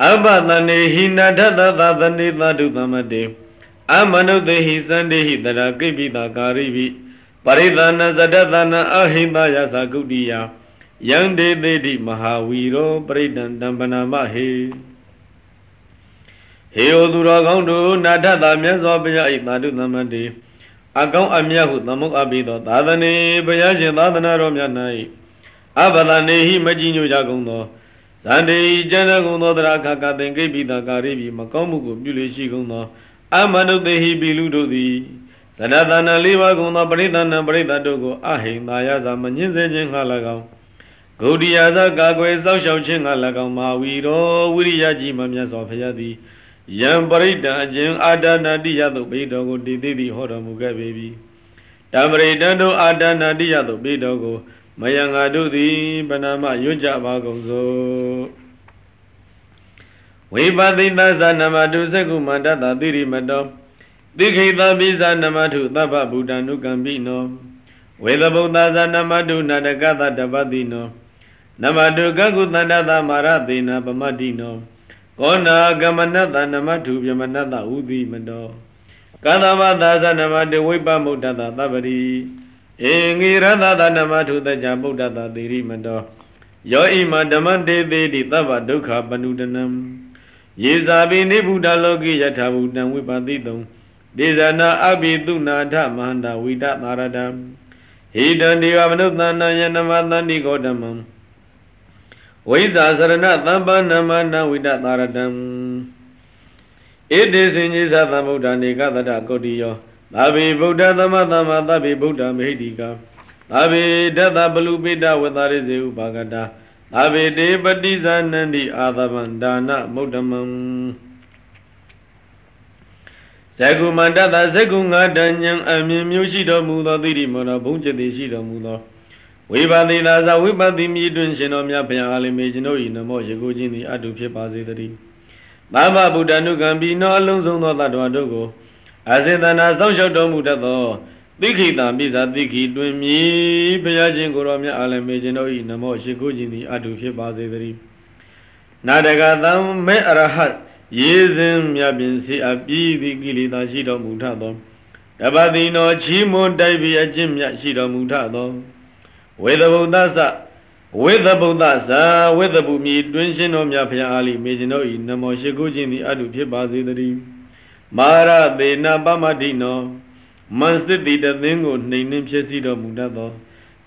အဘသနေဟိနာထသသသနေသတုသမတေအမနုတေဟိစန္ဒေဟိတရာကိပိတာကာရိပိပရိသနာဇဒသနာအဟိတယသကုတိယယံဒေသေတိမဟာဝီရောပရိဒံတံပနာမဟေဟေဩသူတော်ကောင်းတို့နာထတာမြတ်စွာဘုရား၏သာဓုသမတေ အကောင်းအမြတ်ဟုသမုတ်အပ်ပြီးသော သာသနေဘုရားရှင်သာသနာတော်မြတ်၌အဘဒနေဟိမကြည်ညိုကြကုန်သော ဇန္တိကျမ်းတော်ကုန်သောတရာခကသင်္ကိပိတာကာရိပိမကောင်းမှုကိုပြုလေရှိကုန်သောအမနုတေဟိပိလူတို့သည်ဇဒသနာလေးပါးကုန်သောပရိသနာပရိသတ်တို့ကိုအဟိန်သာယသာမညှင်းစေခြင်းငှ၎င်းဂုတိယာသကာကွယ်စောက်ရှောက်ခြင်းငှ၎င်းမာဝီရောဝိရိယကြီးမှမြတ်စွာဘုရားသည်ယံပရိဒံအကျဉ်အာဒနာတိယသို့ပေတော်ကိုတည်သိသည်ဟောတော်မူခဲ့ပေပြီတံပရိဒံတို့အာဒနာတိယသို့ပေတော်ကို မယံငါတို့သည်ပဏာမရွတ်ကြပါကုန်စို့ဝိပသိသသနမတုသကုမန္တတသီရိမတောတိခိတပိဇာနမထုသဗ္ဗဗုဒ္ဓ ानु ကံပိနောဝေသဗုဒ္ဓဇာနမတုနာတကသတပတိနောနမတုကကုတန္တသမာရသေနပမတ္တိနောကောနာကမနတနမထုပြမနတဥတိမတောကသဗ္ဗသာဇနမတုဝိပမုဒ္ဒတသဗ္ဗရိ ဧငိရသသနမထုတကြဗုဒ္ဓတသေရိမတောယောဣမဓမ္မတေတိတိသဗ္ဗဒုက္ခပနုဒနံယေဇာပိနိဗ္ဗုဒ္ဓလောကိယထာဘူတံဝိပတိတုံဒေဇနာအဘိတုနာထမဟန္တာဝိတသာရတံဟိတံဒီဝမနုဿန္နယနမသန္တိကောဓမံဝိဇာစရဏသမ္ပနမနဝိတသာရတံဣတိစင်ကြီးသသမ္ဗုဒ္ဓနေကတတကုတ္တိယော သာဘိဗုဒ္ဓသမသမ္မာသဗ္ဗိဗုဒ္ဓမေဟိတိကာသာဘိဒတပလူပိတဝတ္တရိစေဥပါကတာသာဘိတေပတိဇာနန္တိအာသဗန္ဒါနမုဒ္ဓမံဇဂုမန္တတဇဂုငါတညံအမြင်မျိုးရှိတော်မူသောသီရိမောတော်ဘုံကျတိရှိတော်မူသောဝိပါတိသာဇဝိပတိမြည်တွင်ရှင်တော်မြတ်ဘုရားအားလိမေကျွန်ုပ်၏နမောရကိုချင်းသည်အတုဖြစ်ပါစေတည်းသာမဗုဒ္ဓနုကံပြီးနောအလုံးစုံသောတ attva တို့ကို အစေတနာစောင့်ရှောက်တော်မူတတ်သောသိခိတံပိစာသိခိတွင်မြည်ဘုရားရှင်ကိုယ်တော်မြတ်အားလိမေကျွန်ုပ်၏နမောရကိုချင်းသည်အတုဖြစ်ပါစေတည်းနာတကသံမေအရဟတ်ရေစဉ်မြတ်ပင်စေအပြီးသည်ကိလေသာရှိတော်မူထသောတပတိနောချီးမွန်တိုက်ပြီးအကျင့်မြတ်ရှိတော်မူထသောဝေသဗုဒ္ဓသဝေသဗုဒ္ဓဇာဝေသဗုမြည်တွင်ရှင်တော်မြတ်ဖျားအားလိမေကျွန်တော်ဤနမောရှိခိုးခြင်းသည်အတုဖြစ်ပါစေတည်း မာရသေနပမတိနောမနစတိတသင်းကိုနှိမ်နှင်းဖြစ်စီတော်မူတတ်သော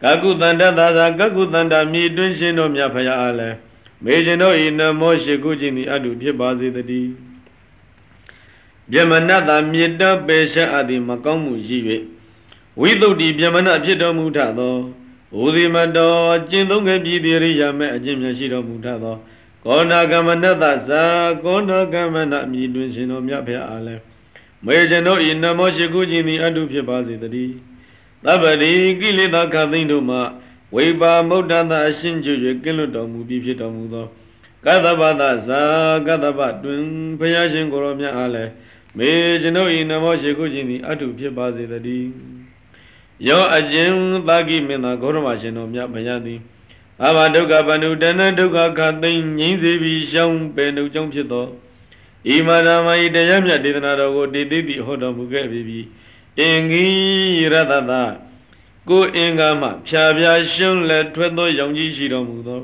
ကကုတန္တသာသာကကုတန္တမြည်တွင်ရှင်တော်မြတ်ဖျားအားလည်းမေကျွန်တို့ဤနမောရှိကုခြင်းသည်အတုဖြစ်ပါစေတည်းပြမနတမြေတ္တပေရှအပ်သည်မကောင်းမှုရှိ၍ဝိသုဒ္ဓိပြမနဖြစ်တော်မူထသောဘုဇိမတော်ကျင့်သုံးခဲ့ပြီးတိရိယာမဲ့အကျင့်မြတ်ရှိတော်မူထသော ကောဏကမနတသကောဏကမနအမိတွင်ရှင်တော်မြတ်ဖျားအားလည်းမေကျွန်တို့ဤနမောရှိကုခြင်းသည်အတုဖြစ်ပါစေတည်းသဗ္ဗတိကိလေသာခသိမ့်တို့မှဝိပါမုဒ္ဒတအရှင်းကျွ၍ကင်းလွတ်တော်မူပြီးဖြစ်တော်မူသောကသဗ္ဗသဇာကသဗ္ဗတွင်ဘုရားရှင်ကိုရောမြတ်အားလည်းမေကျွန်ုပ်ဤနမောရှိခုခြင်းသည်အထုဖြစ်ပါစေတည်းယောအကျဉ်သာကိမင်းသာဂေါရမရှင်တော်မြတ်ဘုရားသည် အဘဒုက္ခပန္နုတဏဒုက္ခခသိမ့်ငြိမ့်စေပြီးရှောင်းပယ်နှုတ်ကြောင့်ဖြစ်သောဣမနာမဤတရားမြတ်ဒေသနာတော်ကိုတည်တည်သည်ဟောတော်မူခဲ့ပြီးအင်္ဂိရတတကိုအင်္ဂါမှဖြာဖြာရှုံးလက်ထွက်သောရောင်ကြီးရှိတော်မူသော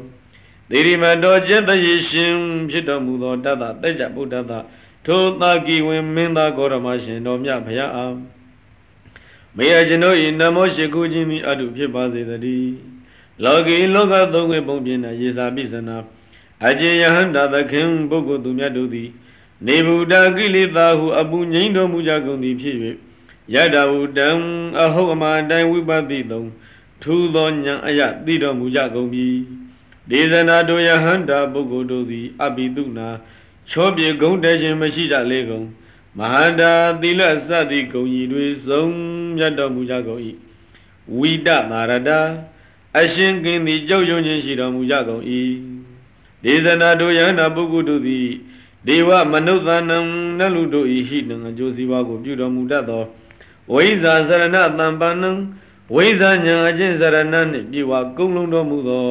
ဒေရိမတော်ကျက်တရေရှင်ဖြစ်တော်မူသောတတသက်ကြဗုဒ္ဓသာထိုသာကိဝင်မင်းသားဂေါရမရှင်တော်မြတ်ဘုရားအားမေယကျွန်ုပ်ဤနမောရှိခုခြင်းမိအတုဖြစ်ပါစေတည်း လောကီလောကသုံးခွင့်ပုံပြင်နာရေစာပိစနာအကျေယဟန္တာသခင်ပုဂ္ဂိုလ်သူမြတ်တို့သည် နေဗုဒ္ဓကိလေသာဟုအပူငိမ့်တော်မူကြကုန်သည်ဖြစ်၍ယတဝုတံအဟုတ်အမှန်တိုင်းဝိပဿိသုံထူသောဉာဏ်အယသိတော်မူကြကုန်ပြီဒေသနာတို့ယဟန္တာပုဂ္ဂိုလ်တို့သည်အပိတုနာချောပြေဂုံတဲခြင်းမရှိကြလေကုန်မဟာတာသီလစသည်ဂုံကြီးတွေစုံမြတ်တော်မူကြကုန်၏ဝိတမာရတာ အရှင်ကင်းသည်ကြောက်ရွံ့ခြင်းရှိတော်မူကြကုန်၏ဒေသနာတို့ယဟန္တာပုဂ္ဂိုလ်တို့သည်ဒေဝမနုဿာနံနလူတို့ဤဟိနံအကျိုးစီးပွားကိုပြုတော်မူတတ်သောဝိဇာစရဏတံပန္နံဝိဇာညာအချင်းစရဏနှင့်ပြေဝကုံလုံးတော်မူသော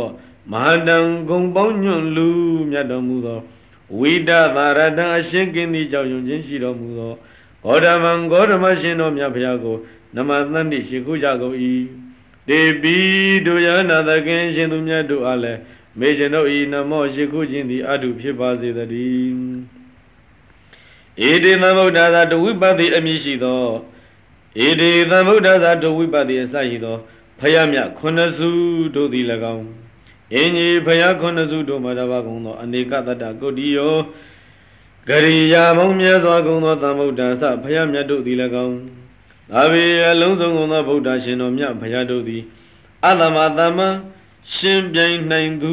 မဟာတံဂုံပေါင်းညွန့်လူမြတ်တော်မူသောဝဝိဒသာရတံအရှင်ကင်းသည်ကြောင့်ယုံခြင်းရှိတော်မူသောဂေါတမံဂေါတမရှင်တော်မြတ်ဖရာကိုနမသန္တိရှိခိုးကြကုန်၏ တေပိတို့ယနာသခင်ရှင်သူမြတ်တို့အားလည်းမေကျွန်ုပ်ဤနမောရှိခိုးခြင်းသည်အတုဖြစ်ပါစေတည်းဧတေသမုဒ္ဒါသာတဝိပတိအမည်ရှိသောဧတေသမုဒ္ဒါသာတဝိပတိအစရှိသောဖယမြခုနှစ်စုတို့သည်၎င်းအင်းကြီးဖယခုနှစ်စုတို့မှာတပါကုန်သောအနေကတတ္တကုတ္တိယောဂရိယာမုံမြဲစွာကုန်သောသမုဒ္ဒါစဖယမြတ်တို့သည်၎င်း သာဝေအလုံးစုံကုန်သောဗုဒ္ဓရှင်တော်မြတ်ဖယတို့သည်အတ္တမတမ္မရှင်ပြိုင်နိုင်သူ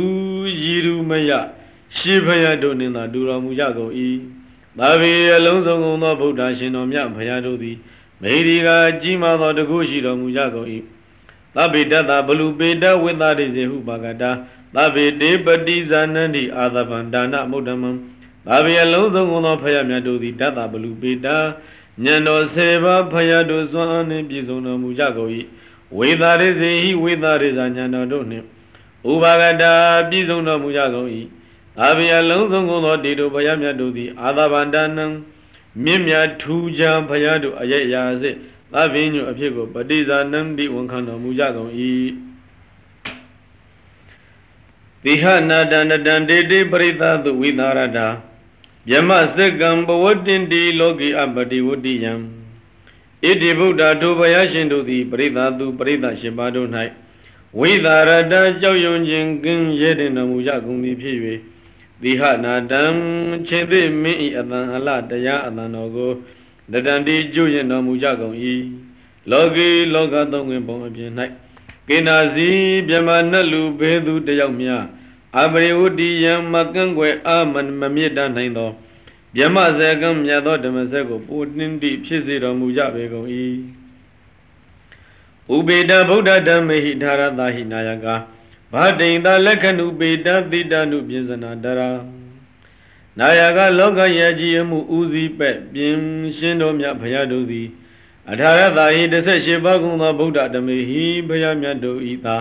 ရည်ရူမယရှေးဖယတို့နှင့်သာတူတော်မူကြကုန်၏သာဝေအလုံးစုံကုန်သောဗုဒ္ဓရှင်တော်မြတ်ဖယတို့သည်မေဒီကကြီးမားသောတကုရှိတော်မူကြကုန်၏သဗ္ဗေတတဘလူပေတဝိသရိစေဟုပါကတာသဗ္ဗေတေပတိဇာနန္တိအာသဗံဒါနမုဒ္ဓမံသာဝေအလုံးစုံကုန်သောဖယမြတ်တို့သည်တတဘလူပေတာ ညံတော်ဆေပါဖယတို့စွမ်းအားနှင့်ပြည့်စုံတော်မူကြကုန်၏ဝေသာရိစေဟိဝေသာရိဇာညံတော်တို့နှင့်ဥပါကတာပြည့်စုံတော်မူကြကုန်၏အာဘိယလုံးစုံကုန်သောတေတို့ဘုရားမြတ်တို့သည်အာသဗန္တနံမြင့်မြတ်ထူးခြားဘုရားတို့အယက်ရာစေသဗ္ဗညုအဖြစ်ကိုပฏิဇာနံတိဝန်ခံတော်မူကြကုန်၏တိဟနာတန္တံတေတိပရိသသုဝိသရတာ ယမစက္ကံဘဝတင်တိလောကီအပတိဝတ္တိယံဣတိဗုဒ္ဓထိုဘုရားရှင်တို့သည်ပရိသသူပရိသရှင်ပါတို့၌ဝိသရတကြောက်ရွံ့ခြင်းကင်းရဲတင်တော်မူကြကုန်သည်ဖြစ်၍သီဟနာတံချင်းသိမင်းဤအတန်အလတရားအတန်တော်ကိုတတန်တိကျွရင်တော်မူကြကုန်၏လောကီလောကသုံးဝင်ပုံအပြင်၌ကိနာစီမြမနတ်လူဘေသူတယောက်များ အပရိဝတ္တိယံမကန့်ွယ်အာမမမြစ်တနိုင်သောမြမဇေကံမြတ်သောဓမ္မစက်ကိုပူတင်းတိဖြစ်စေတော်မူကြပေကုန်၏ဥပေတဗုဒ္ဓဓမ္မေဟိဓာရတာဟိနာယကာဘာတိန်တာလက္ခဏုပေတတိတနုပြင်စနာတရာနာယကလောကယကြီးအမှုဦးစီးပဲ့ပြင်ရှင်းတော်မြတ်ဘုရားတို့သည်အထာရတာဟိ18ပါးကုံသောဗုဒ္ဓဓမေဟိဘုရားမြတ်တို့ဤသာ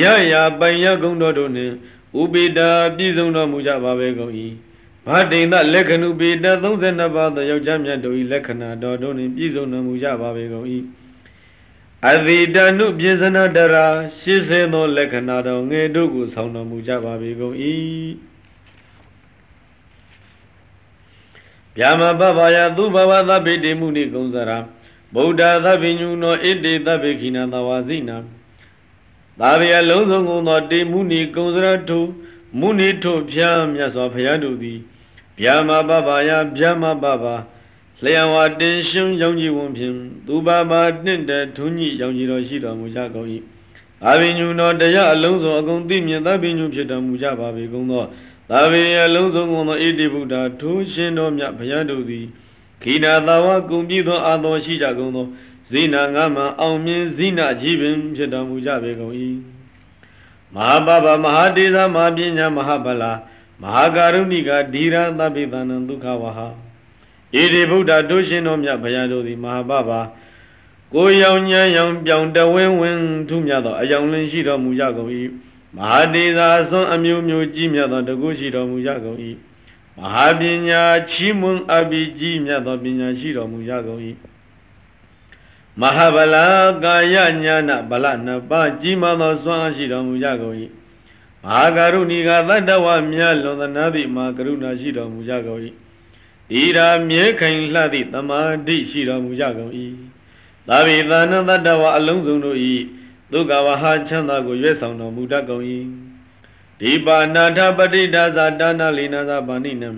ရရပိုင်ရကုံတော်တို့နှင့်ဥပေတာပြည့်စုံတော်မူကြပါပဲကုန်၏ဘာတိန်သလက္ခဏုပေတ32ပါးသောယောက်ျားမြတ်တို့၏လက္ခဏာတော်တို့နှင့်ပြည့်စုံတော်မူကြပါပဲကုန်၏အသီတနုပြဇနတရာ80သောလက္ခဏာတော်ငယ်တို့ကိုဆောင်တော်မူကြပါပေကုန်၏ဗျာမပပယသူဘဝသဗ္ဗေတိမုနိကုံစရာဗုဒ္ဓသဗ္ဗညုနောဣတိသဗ္ဗေခိနာသဝါစိနာ သာဝေအလုံးစုံကုန်သောတေမုနိကုံစရာထုမုနိထုဖျားမြတ်စွာဘုရားတို့သည်ဗျာမပပယဗျာမပပလျံဝတင်ရှုံရောင်ကြီးဝန်ဖြင့်သူပါပါတင့်တဲ့ထုံးကြီးရောင်ကြီးတော်ရှိတော်မူကြကုန်၏အာဘိညုတော်တရားအလုံးစုံအကုန်သိမြင်သဗ္ဗညုဖြစ်တော်မူကြပါပေကုန်သောသာဝေအလုံးစုံကုန်သောဣတိဗုဒ္ဓထိုးရှင်တော်မြတ်ဘုရားတို့သည်ခိနာသာဝကုံပြည့်သောအာတော်ရှိကြကုန်သော ဇိနာငါမှအောင်မြင်ဇိနာကြီးပင်ဖြစ်တော်မူကြပေကုန်၏မဟာပပမဟာတေသမဟာပညာမဟာဗလာမဟာကာရုဏိကဓီရသဗ္ဗေသနံဒုက္ခဝဟာဣတိဗုဒ္ဓတို့ရှင်တော်မြတ်ဘုရားတို့သည်မဟာပပကိုရောင်ညံရောင်ပြောင်တဝင်းဝင်းထူးမြတ်သောအယောင်လင်းရှိတော်မူကြကုန်၏မဟာတေသာဆွန်အမျိုးမျိုးကြီးမြတ်သောတကုရှိတော်မူကြကုန်၏မဟာပညာချီးမွမ်းအပ်ပြီးကြီးမြတ်သောပညာရှိတော်မူကြကုန်၏ မဟာဗလာကာယညာနာဗလနှစ်ပါးကြီးမားသောစွမ်းအားရှိတော်မူကြကုန်၏မဟာကရုဏီကသတ္တဝမြတ်လွန်သနာသည်မှာကရုဏာရှိတော်မူကြကုန်၏ဤရာမြဲခိုင်လှသည့်တမာတိရှိတော်မူကြကုန်၏သာဝေသနတတဝအလုံးစုံတို့၏ဒုက္ခဝဟချမ်းသာကိုရွေးဆောင်တော်မူတတ်ကုန်၏ဒီပါဏာထပတိဒါဇာဒါနာလိနာဇာပါဏိနံ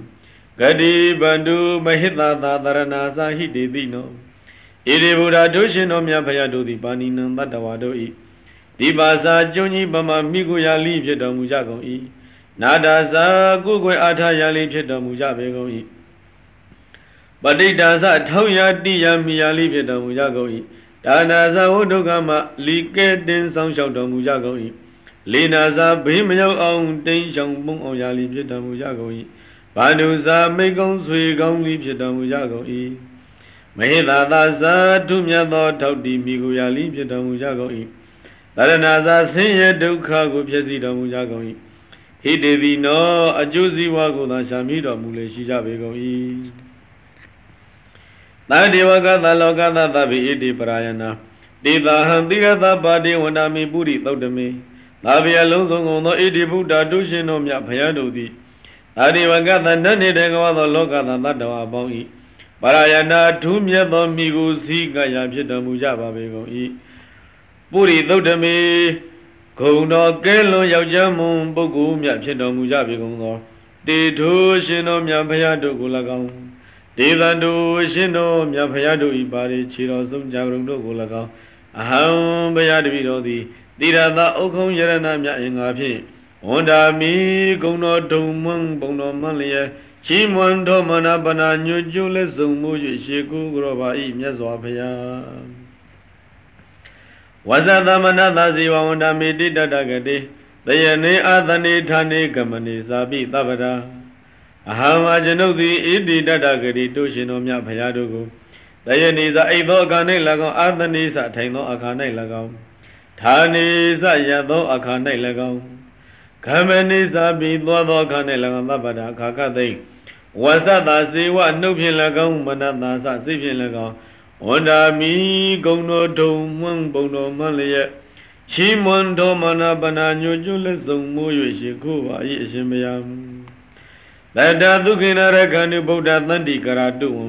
ဂတိဗန္တုမဟိတသာသရဏာသာဟိတေတိနော ဣရိဗုဒ္ဓတို့ရှင်တော်မြတ်ဖရာတို့သည်ပါဏိနံတတဝါတို့၏ဒီပါစာကျွန်းကြီးပမာမိကိုရာလိဖြစ်တော်မူကြကုန်၏နာဒာစာကုကွယ်အားထားရာလိဖြစ်တော်မူကြပေကုန်၏ပဋိဒါသထောင်းရတိယမိယာလိဖြစ်တော်မူကြကုန်၏ဒါနာဇဝုဒုက္ခမလီကဲတင်ဆောင်လျှောက်တော်မူကြကုန်၏လေနာဇာဘေးမရောက်အောင်တိန်ချောင်ပုံအောင်ရာလိဖြစ်တော်မူကြကုန်၏ဘာဒုဇာမိကောင်းဆွေကောင်းလိဖြစ်တော်မူကြကုန်၏ မဟိသာသာဇာထုမြတ်သောထောက်တီမိကိုရာလိဖြစ်တော်မူကြကုန်၏တရဏဇာဆင်းရဲဒုက္ခကိုဖြစ်စီတော်မူကြကုန်၏ဟိတေတိနောအကျိုးစည်းဝါကိုသာရှာမိတော်မူလေရှိကြပေကုန်၏သာဒေဝကသလောကသသဗ္ဗိဣတိပရာယနာတေသာဟံတိရသပါတိဝန္ဒမိပုရိသုတ်တမေသာဗျာလုံးစုံကုန်သောဣတိဗုဒ္ဓတုရှင်တို့မြတ်ဘုရားတို့သည်အာဒီဝကသနတ်နေတဲ့ကဝသောလောကသတ္တဝါပေါင်း၏ ပရာယနာထူးမြတ်သောမိကိုစီကရာဖြစ်တော်မူကြပါပေကုန်၏ပုရိသုတ်တမေဂုံတော်ကဲလွန်ယောက်ျားမွန်ပုဂ္ဂိုလ်မြတ်ဖြစ်တော်မူကြပေကုန်သောတေထိုရှင်တော်မြတ်ဘုရားတို့ကို၎င်းဒေသန္တုရှင်တော်မြတ်ဘုရားတို့၏ပါရိခြေတော်ဆုံးကြရုံတို့ကို၎င်းအဟံဘုရားတပည့်တော်သည်တိရသဥခုံယရဏမြတ်အင်္ဂါဖြင့်ဝန္တာမီဂုံတော်ဒုံမွန်းဘုံတော်မန်းလျက် ချီးမွမ်းတော်မနာပနာညွတ်ကျုလက်စုံမှု၍ရှေကူကြောပါ၏မြတ်စွာဘုရားဝဇသမနသဇီဝဝန္တာမီတိတတကတိတယနေအာသနေဌာနေကမနေသာပိသဗ္ဗရာအဟံဝကျွန်ုပ်သည်ဣတိတတကတိတို့ရှင်တော်မြတ်ဘုရားတို့ကိုတယနေသာအိသောအခါ၌၎င်းအာသနေစထိုင်သောအခါ၌၎င်းဌာနေစရသောအခါ၌၎င်းခမနိစာပိသောသောအခါ၌၎င်းသဗ္ဗတာအခါကသိ ဝဇ္ဇတာစေဝနှုတ်ဖြင့်၎င်းမနတာစစိဖြင့်၎င်းဝန္တာမီဂုံတော်ထုံမှန်းဘုံတော်မှန်းလျက်ချီးမွန်တော်မနာပနာညွကျွလက်စုံမိုး၍ရှိခိုးပါ၏အရှင်ဘုရားတတဒုက္ခိနရခန္တုဗုဒ္ဓသန္တိကရာတုဝံ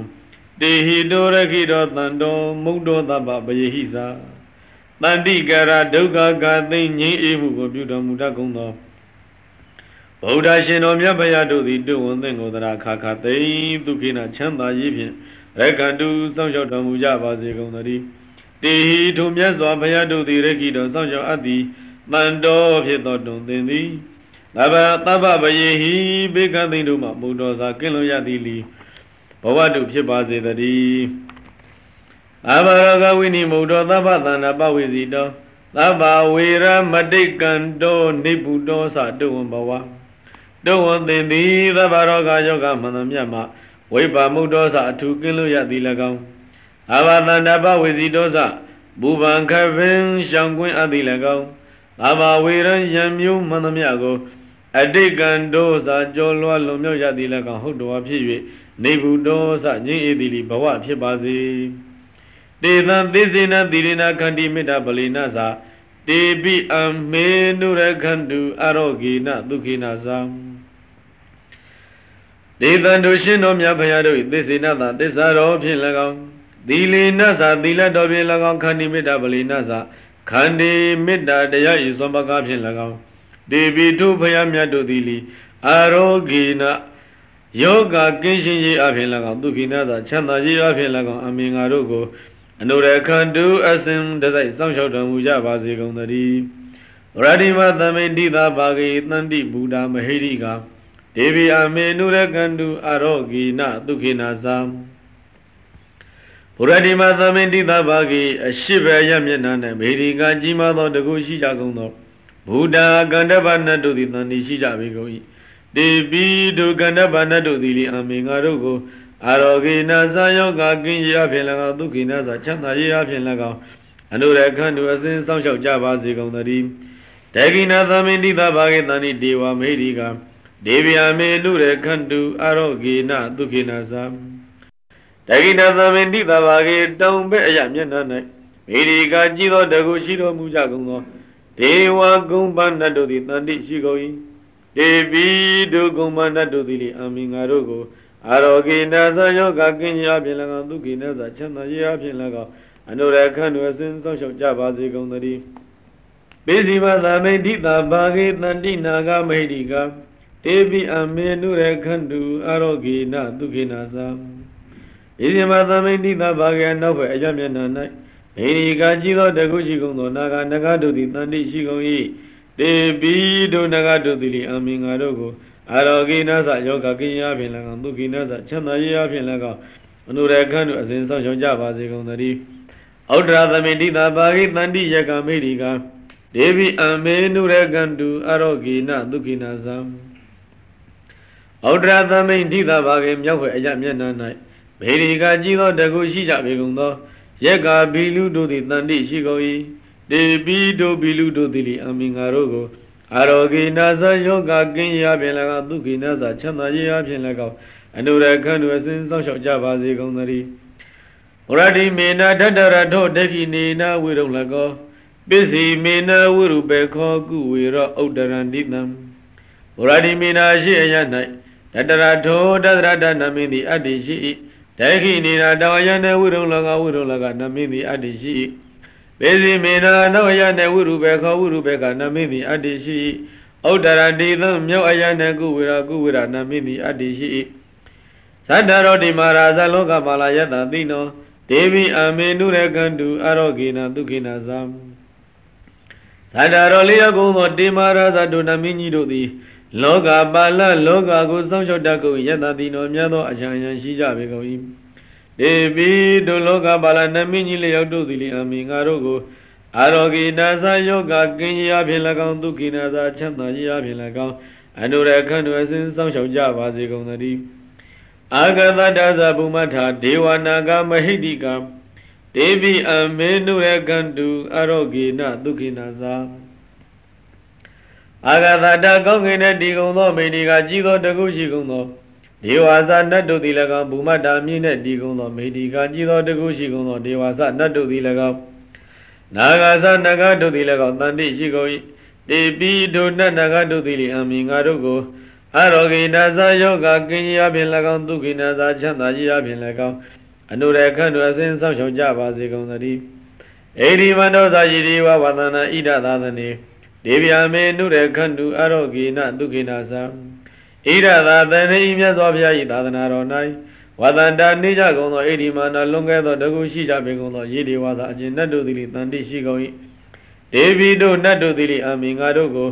တေဟိတောရခိတောတန်တော်မုဒ္ဒောတပ္ပပယေဟိသာတန္တိကရာဒုက္ခကာသိငြိမ်းအေးမှုကိုပြုတော်မူတတ်ကုန်သော ဗုဒ္ဓရှင်တော်မြတ်ဗျာတို့သည်တုဝံသင်္ကိုတရာခါခါသိဒုက္ခိနချမ်းသာရေးဖြင့်ရကန္တုစောင့်ရှောက်တော်မူကြပါစေကုန်သတည်းတေဟိထုမြတ်စွာဘုရားတို့သည်ရခိတော်စောင့်ရှောက်အပ်သည်တန်တော်ဖြစ်သောတုံသင်သည်သဗ္ဗသဗ္ဗပယေဟိဘေကသိတို့မှမုတော်စာကင်းလွန်ရသည်လီဘဝတုဖြစ်ပါစေတည်းအဘရကဝိနိမုတ်တော်သဗ္ဗသန္တာပဝေစီတောသဗ္ဗဝေရမတိကံတောနိဗ္ဗုတောသတုဝံဘဝ တုဝံသင်သည်သဗ္ဗရောဂယောဂမန္တမြတ်မှာဝိပါမုတ်တော်စအထူးကင်းလို့ရသည်၎င်းအဘာတန္တပဝေစီတော်စဘူပံခပင်ရှောင်ကွင်းအပ်သည်၎င်းအဘာဝေရံယံမျိုးမန္တမြတ်ကိုအတိတ်ကံဒောစာကြောလွှားလွန်မြောက်ရသည်၎င်းဟုတ်တော်ဖြစ်၍နေဘူးတော်စငြိမ့်အေသည်လီဘဝဖြစ်ပါစေတေသံသေစေနတိရိနာခန္တိမေတ္တာပလီနာစာတေပိအမေနုရခန္တုအရောဂေနဒုခိနာသံ ဒေသံတို့ရှင်တော်မြတ်ဘုရားတို့၏သစ္စေနသာသစ္စာတော်ဖြင့်၎င်းသီလေနသာသီလတော်ဖြင့်၎င်းခန္တီမေတ္တာပလီနသာခန္တီမေတ္တာတရားဤသွန်ပကားဖြင့်၎င်းဒေဝီထုဘုရားမြတ်တို့သည်လီအာရောဂေနယောဂကင်းရှင်းရေးအဖြစ်၎င်းဒုက္ခိနသာချမ်းသာရေးအဖြစ်၎င်းအမင်္ဂါတို့ကိုအနုရခန္တုအစင်တစိုက်စောင့်ရှောက်တော်မူကြပါစေကုန်သတည်းရတိမသမိတိသာဘာဂေတန္တိဘုဒ္ဓမဟိရိကာ ဒေဝီအမေနုရကန္တုအရောဂိနဒုက္ခိနာသံဘုရတိမသမိတိသဘာဂိအရှိဘရမျက်နှာ၌မေဒီကကြီးမားသောတကုရှိကြကုန်သောဘုဒ္ဓကန္တဗနတ်တို့သည်တန်တိရှိကြပေကုန်၏တေပိဒုကန္တဗနတ်တို့သည်လီအမေငါတို့ကိုအာရောဂိနာဇာယောဂကင်းရဖြင့်၎င်းဒုက္ခိနာဇာချမ်းသာရဖြင့်၎င်းအနုရခန္တုအစဉ်စောင့်ရှောက်ကြပါစေကုန်သတည်းတေကိနာသမိတိသဘာဂိတန်တိဒေဝမေဒီက ဒေဝယမေလူရခန္တုအရောဂေနဒုက္ခိနာသံတဂိဏသမေတိတဘာဂေတောင်ပဲ့အရမျက်နှာ၌မေဒီကကြည်သောတကုရှိတော်မူကြကုန်သောဒေဝဂုံပနတ်တို့သည်တန်တိရှိကုန်၏ဒေဝီဒုဂုံပနတ်တို့သည်လေအမင်္ဂါတို့ကိုအာရောဂေနသယောဂကင်းရာဖြင့်၎င်းဒုက္ခိနသချမ်းသာရာဖြင့်၎င်းအနုရခန္တုအစဉ်စောင့်ရှောက်ကြပါစေကုန်သတည်းပိစီမသာမိတိတဘာဂေတန္တိနာဂမိတိက တေပိအမေနုရခန္တုအရောဂေနဒုက္ခိနာသံဣတိမသမိတိသဘာဂေနောက်ဘက်အကြမျက်နှာ၌မေရိကာကြည်သောတကုရှိကုန်သောနာဂနဂတို့သည်တန်တိရှိကုန်၏တေပိဒုနဂတို့သည်အမင်္ဂါတို့ကိုအရောဂိနသယောဂကိယဖြင့်၎င်းဒုက္ခိနသချမ်းသာရဖြင့်၎င်းအနုရခန္တုအစဉ်ဆောင်ရှောင်ကြပါစေကုန်သတည်းဩဒရာသမိတိသဘာဂေတန်တိယကမေရိကာဒေဝိအမေနုရကန္တုအရောဂိနဒုက္ခိနာသံ ဩဒရာသမိန်ဓိသဘာကေမြောက်ွယ်အရမျက်နှာ၌ဘေရီကကြည်သောတကုရှိကြပေကုန်သောယက်ကဘီလူတို့သည်တန်တိရှိကုန်၏တေပိတို့ဘီလူတို့သည်လီအမင်္ဂါတို့ကိုအာရောဂိနာသယောဂကင်းရာဖြင့်၎င်းဒုက္ခိနာသချမ်းသာရေးအဖြင့်၎င်းအနုရခန္ဓုအစဉ်စောင့်ရှောက်ကြပါစေကုန်သတည်းဝရတိမေနထတရထောဒက္ခိနေနဝိရုံလကောပစ္စည်းမေနဝိရုပေခောကုဝေရောဥဒ္ဒရန္တိတံဝရတိမေနရှိအယ၌ တတရထောတတရတနမင်းသည်အတ္တိရှိ၏ဒက္ခိနေနာတောယနေဝိရုံလကဝိရုံလကနမင်းသည်အတ္တိရှိ၏ပေစီမေနာနောယနေဝိရုပေခောဝိရုပေကနမင်းသည်အတ္တိရှိ၏ဥဒ္ဒရန္တိသံမြောက်အယနေကုဝေရကုဝေရနမင်းသည်အတ္တိရှိ၏သတ္တရောတိမာရာဇလောကပါလာယတသိနောဒေဝီအမေနုရကန္တုအရောဂေနဒုခိနာသံသတ္တရောလျက်ကုံသောတေမာရာဇဒုနမင်းကြီးတို့သည် လောကပါလလောကကိုစောင့်ရှောက်တတ်ကုန်ယတတိနောမြတ်သောအချမ်းယံရှိကြပေကုန်၏ဒေဝီတို့လောကပါလနမင်းကြီးလျက်တို့သည်လေအမေငါတို့ကိုအာရောဂိနာသယောဂကင်းရာဖြင့်၎င်းဒုခိနာသချမ်းသာရာဖြင့်၎င်းအနုရခန္ဓုအစဉ်စောင့်ရှောက်ကြပါစေကုန်သတည်းအာဂတတသဗုမထာဒေဝနာဂမဟိတိကဒေဝီအမေနုရကန္တုအရောဂေနဒုခိနာသာ အာဂတတကောင်းကင်တဲ့ဒီကုံသောမိဏီကကြီးသောတကုရှိကုံသောဒေဝါစနတ်တို့သည်၎င်းဘူမတာမြင့်တဲ့ဒီကုံသောမိဏီကကြီးသောတကုရှိကုံသောဒေဝါစနတ်တို့သည်၎င်းနာဂသနဂတို့သည်၎င်းတန်တိရှိကုန်၏တေပိဒုနတ်နဂတို့သည်လေအမင်ငါတို့ကိုအရောဂိနာဇယောဂကင်းရာဖြင့်၎င်းဒုက္ခိနာဇချမ်းသာကြီးရာဖြင့်၎င်းအနုရခန့်တို့အစဉ်ဆောက်ရှောက်ကြပါစေကုန်သတည်းအေဒီမန္တောသာယိဒီဝဝသနာဣဒသာသနေ ဒေဗျာမေနုရခန့်တုအရောဂိနာဒုက္ခိနာဇဣဒသာသနေမြတ်စွာဘုရား၏သာသနာတော်၌ဝတန္တာနေကြကုန်သောအေဒီမာနလွန်ကဲသောတကုရှိကြပေကုန်သောယေဒီဝါသာအကျဉ်နတ်တို့သည်တန်တိရှိကုန်၏ဒေဝီတို့နတ်တို့သည်အမင်္ဂါတို့ကို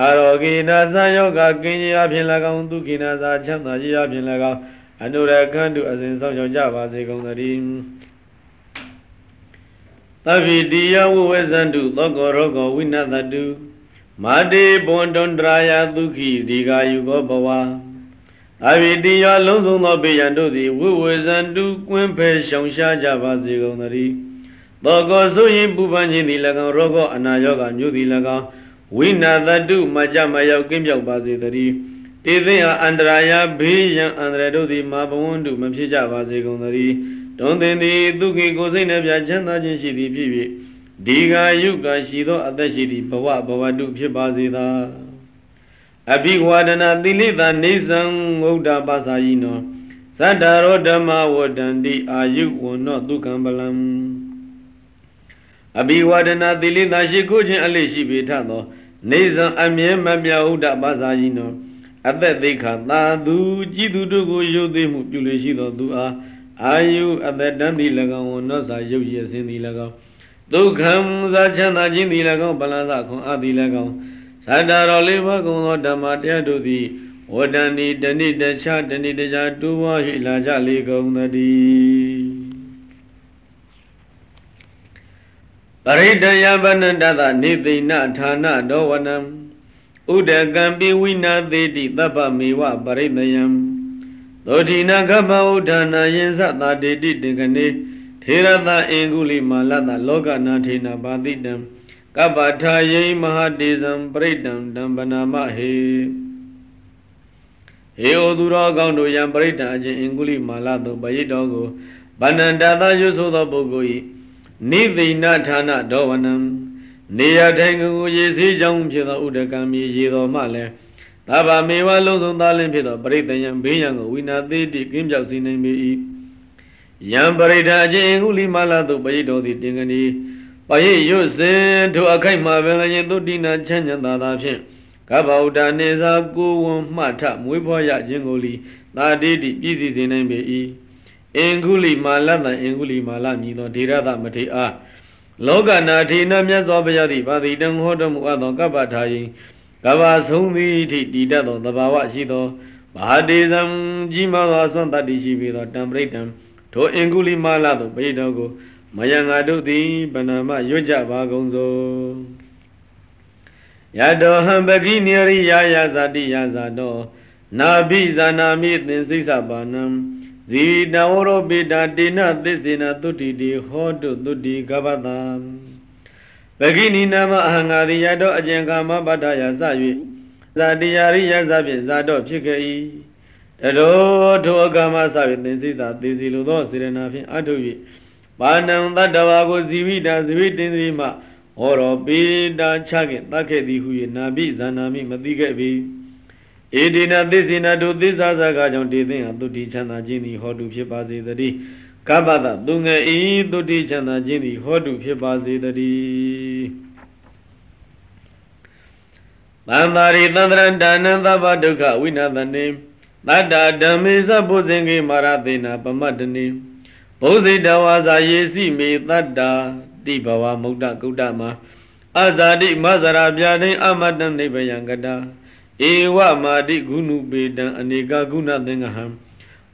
အာရောဂိနာသယောဂကင်းကြီးအဖြစ်၎င်းဒုက္ခိနာသာချမ်းသာကြီးအဖြစ်၎င်းအနုရခန္တုအစဉ်ဆောင်ရောက်ကြပါစေကုန်သတည်းသဗ္ဗိတိယဝဝဇန္တုသောကောရောဂောဝိနတတု မာတေဘွန်တွန်တရာယဒုက္ခိဒီဃာယုကောဘဝသဗ္ဗိတိယလုံးစုံသောဘေးရန်တို့သည်ဝဝဇန္တုကွင်းဖဲရှောင်ရှားကြပါစေကုန်သတည်းသောကောဆိုရင်ပူပန်ခြင်းသည်၎င်းရောဂောအနာယောဂမျိုးသည်၎င်းဝိနာတတုမကြမရောက်ကင်းပြောက်ပါစေတည်းတေသိဟာအန္တရာယဘေးရန်အန္တရာယ်တို့သည်မာဘဝန္တုမဖြစ်ကြပါစေကုန်သတည်းတွန်သင်သည်ဒုက္ခိကိုစိတ်နှပြချမ်းသာခြင်းရှိသည်ဖြစ်၍ ဒီဃာယုကရှိသောအသက်ရှိသည့်ဘဝဘဝတုဖြစ်ပါစေသာအဘိဝါဒနာသီလိတာနေသံငုဒ္ဓပါစာယိနောသတ္တရောဓမ္မဝတ္တန္တိအာယုဝနောဒုက္ခံပလံအဘိဝါဒနာသီလိတာရှိခိုးခြင်းအလေးရှိပေထသော နေဇံအမြဲမပြဥဒ္ဒပါစာယိနောအသက်သိခာသာသူကြည်သူတို့ကိုယုတ်သိမှုပြုလေရှိသောသူအားအာယုအသက်တန်းသည်၎င်းဝနောစာရုပ်ရည်စင်းသည်၎င်း ဒုက္ခံသာချမ်းသာခြင်းသည်၎င်းပလန်စခွန်အသည်၎င်းသတ္တရောလေးပါးကုံသောဓမ္မတရားတို့သည်ဝတ္တန်ဒီတဏိတခြားတဏိတခြားတူဝါရှိလာကြလေကုန်သတည်းပရိတယဗနန္တသနေသိဏဌာနတော်ဝနံဥဒကံပိဝိနာသေးတိသဗ္ဗမေဝပရိတယံသောတိနာကပ္ပဥဒ္ဌာနာယင်္စသာတေတိတေကနေ ထေရသအင်္ဂုလိမာလတလောကနာထေနဘာတိတံကပ္ပထာယိမဟာတေဇံပရိတံတံပနာမဟေဟေဩသူတော်ကောင်းတို့ယံပရိတံအချင်းအင်္ဂုလိမာလသို့ပရိတော်ကိုဗန္နန္တသာရွဆိုသောပုဂ္ဂိုလ်၏နိသိဏဌာနဒောဝနံနေရထိုင်ကိုရေစည်းကြောင်းဖြစ်သောဥဒကံမြေရေတော်မှလည်းသဗ္ဗမေဝလုံးစုံသားလင်းဖြစ်သောပရိတယံဘေးရန်ကိုဝိနာသေးတိကင်းပြောက်စေနိုင်ပေ၏ ယံပရိဒာအချင်းဟုလိမလာသို့ပရိတော်သည်တင်ကနီပရိရွတ်စဉ်ထိုအခိုက်မှာပင်လည်းသုတိနာချမ်းချမ်းသာသာဖြင့်ကဗ္ဗုဒ္ဓနေသာကိုဝံမှထမွေးဖွားရခြင်းကိုလီသာတိတိပြည့်စည်စေနိုင်ပေ၏အင်္ဂုလိမာလတံအင်္ဂုလိမာလမြည်သောဒေရသမထေအားလောကနာထေနမြတ်စွာဘုရားသည်ဗာတိတံဟောတော်မူအပ်သောကပ္ပထာယိကဘာဆုံးသည်အထိတည်တတ်သောသဘာဝရှိသောဘာတေဇံကြီးမားသောအစွမ်းတတ္တိရှိပေသောတံပရိတံ ထိုအင်္ဂုလိမာလသို့ပိတော်ကိုမယံငါတို့သည်ဗနာမရွတ်ကြပါကုန်သောယတောဟံပကိနိရိယာယဇာတိယဇာတောနာဘိဇာနာမိသင်္စိစ္ဆပါဏံဇီတဝရောပိတာတေနသစ္စေနသုတိတိဟောတုသုတိကပ္ပတံပဂိနိနာမအဟံငါတိယတောအကျင်ကာမပတ္ထယာစ၍ဇာတိယာရိယဇဖြင့်ဇာတော့ဖြစ်ခဲ့၏ တတော်ထိုအကမစ၍သင်္စိတာသေစီလိုသောစေရနာဖြင့်အထု၍ပါဏံတတ္တဝါကိုဇီဝိတာဇီဝိတင်စီမှဟောတော်ပိတာချခင်တတ်ခဲ့သည်ဟု၍နာပိဇာနာမိမသိခဲ့ပြီဧဒီနာသစ္စေနာတို့သစ္စာစကားကြောင့်တည်သိဟာတုတိချမ်းသာခြင်းသည်ဟောတုဖြစ်ပါစေတည်းကပ္ပတသူငယ်ဤတုတိချမ်းသာခြင်းသည်ဟောတုဖြစ်ပါစေတည်းသံသာရိသန္တရဒါနံသဗ္ဗဒုက္ခဝိနာသနေ တတ္တဓမ္မေသဘုဇင်ကေမာရသေနာပမတ္တနေဘုဇိတဝါစာယေစီမေတတ္တာတိဘဝမုဒ္ဒကုဒ္ဒမှာအဇာတိမဇရာပြတိအမတ္တနိဗ္ဗယံကတာဧဝမာတိဂုဏုပေတံအနေကဂုဏသင်္ကဟံ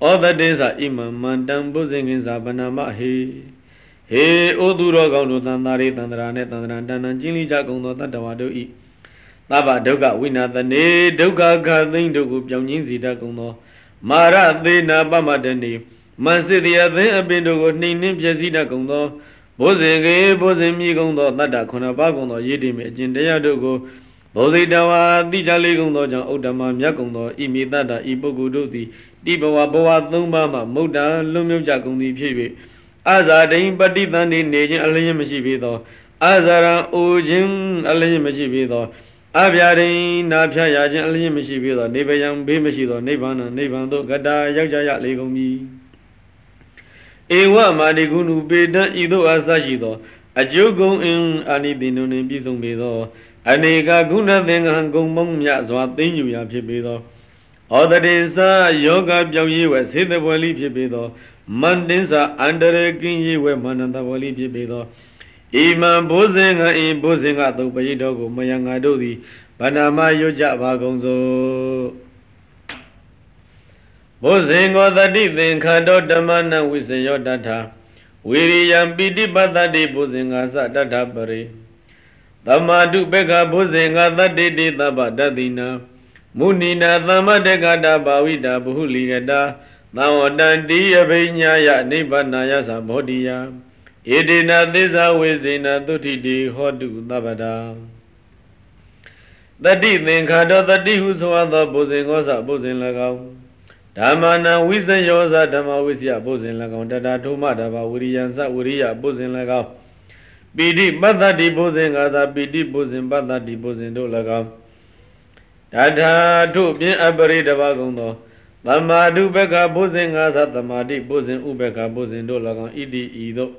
ဩသတေသဣမံမန္တံဘုဇင်ကင်္စာဗနာမဟေဟေဩသူတော်ကောင်းတို့သံသာရိသန္တရာနဲ့သန္တရာတဏ္ဏကျင်းလိကြကုန်သောတတ္တဝါတို့ဤ သဗ္ဗဒုက္ခဝိနာသနေဒုက္ခခသိမ့်တို့ကိုပြောင်းရင်းစေတတ်ကုန်သောမာရသေနာပမတနေမနစစ်တရားသင်အပင်တို့ကိုနှိမ်နှင်းပြည့်စည်တတ်ကုန်သောဘုဇင်ကေဘုဇင်မြည်ကုန်သောတတ္တခုနပါကုန်သောရည်တည်မြအကျင့်တရားတို့ကိုဘုဇိတဝါတိကြလေးကုန်သောကြောင့်ဥဒ္ဓမမြတ်ကုန်သောဣမိတတ္တဤပုဂ္ဂိုလ်တို့သည်တိဘဝဘဝသုံးပါးမှမုဒ္ဒလွံ့မြောက်ကြကုန်သည်ဖြစ်၍အာဇာတိန်ပฏิတန်နေနေခြင်းအလျင်းမရှိပေသောအာဇာရံအိုခြင်းအလျင်းမရှိပေသော အဗျာဒိနာဖြတ်ရခြင်းအလျင်းမရှိပေသောနေဗယံဘေးမရှိသောနိဗ္ဗာန်နိဗ္ဗာန်သို့ကတာရောက်ကြရလေကုန်မည်ဧဝမာတိကုဏုပေတံဤသို့အားဆရှိသော အကျုပ်ကုံအင်းအာနိတိနုန်ပြည့်စုံပေသောအနေကကုဏသင်္ကဟံဂုံမုံမြစွာသိမ့်ယူရာဖြစ်ပေသောဩတတိသယောဂပြောင်းရေးဝဲစေတဘဝလိဖြစ်ပေသောမန္တင်္စအန္တရကင်းရေးဝဲမန္တဘဝလိဖြစ်ပေသော ဣမံဘုဇင်္ဂဣဘုဇင်္ဂသုပရိတော်ကိုမယံငါတို့သည်ဗန္နာမရွတ်ကြပါကုန်စို့ဘုဇင်္ဂောတတိသင်္ခါတောဓမ္မနဝိစယောတထာဝီရိယံပိဋိပတ္တိဘုဇင်္ဂသတထပရိသမာတုပေက္ခဘုဇင်္ဂသတ္တိတိသဗ္ဗတတိနာမုဏိနာသမ္မတကတာဘာဝိတာဘဟုလီကတာသံဝတံတိယဘိညာယနိဗ္ဗာနာယသဘောတိယ ဣတိနာသစ္စာဝေဇေနသုတိတိဟောတုသဗ္ဗတာတတိသင်္ခါတောတတိဟုဆိုသောဘုဇင်ကောသဘုဇင်၎င်းဓမ္မနာဝိဇယောဇဓမ္မဝိစယဘုဇင်၎င်းတတာထုမတဘာဝိရိယံသဝိရိယဘုဇင်၎င်းပိဋိပတ္တတိဘုဇင်ကာသာပိဋိဘုဇင်ပတ္တတိဘုဇင်တို့၎င်းတထာထုပြင်းအပရိတဘာကုံသောသမာဓုဘကဘုဇင်ငါသသမာတိဘုဇင်ဥဘကဘုဇင်တို့၎င်းဣတိဤသို့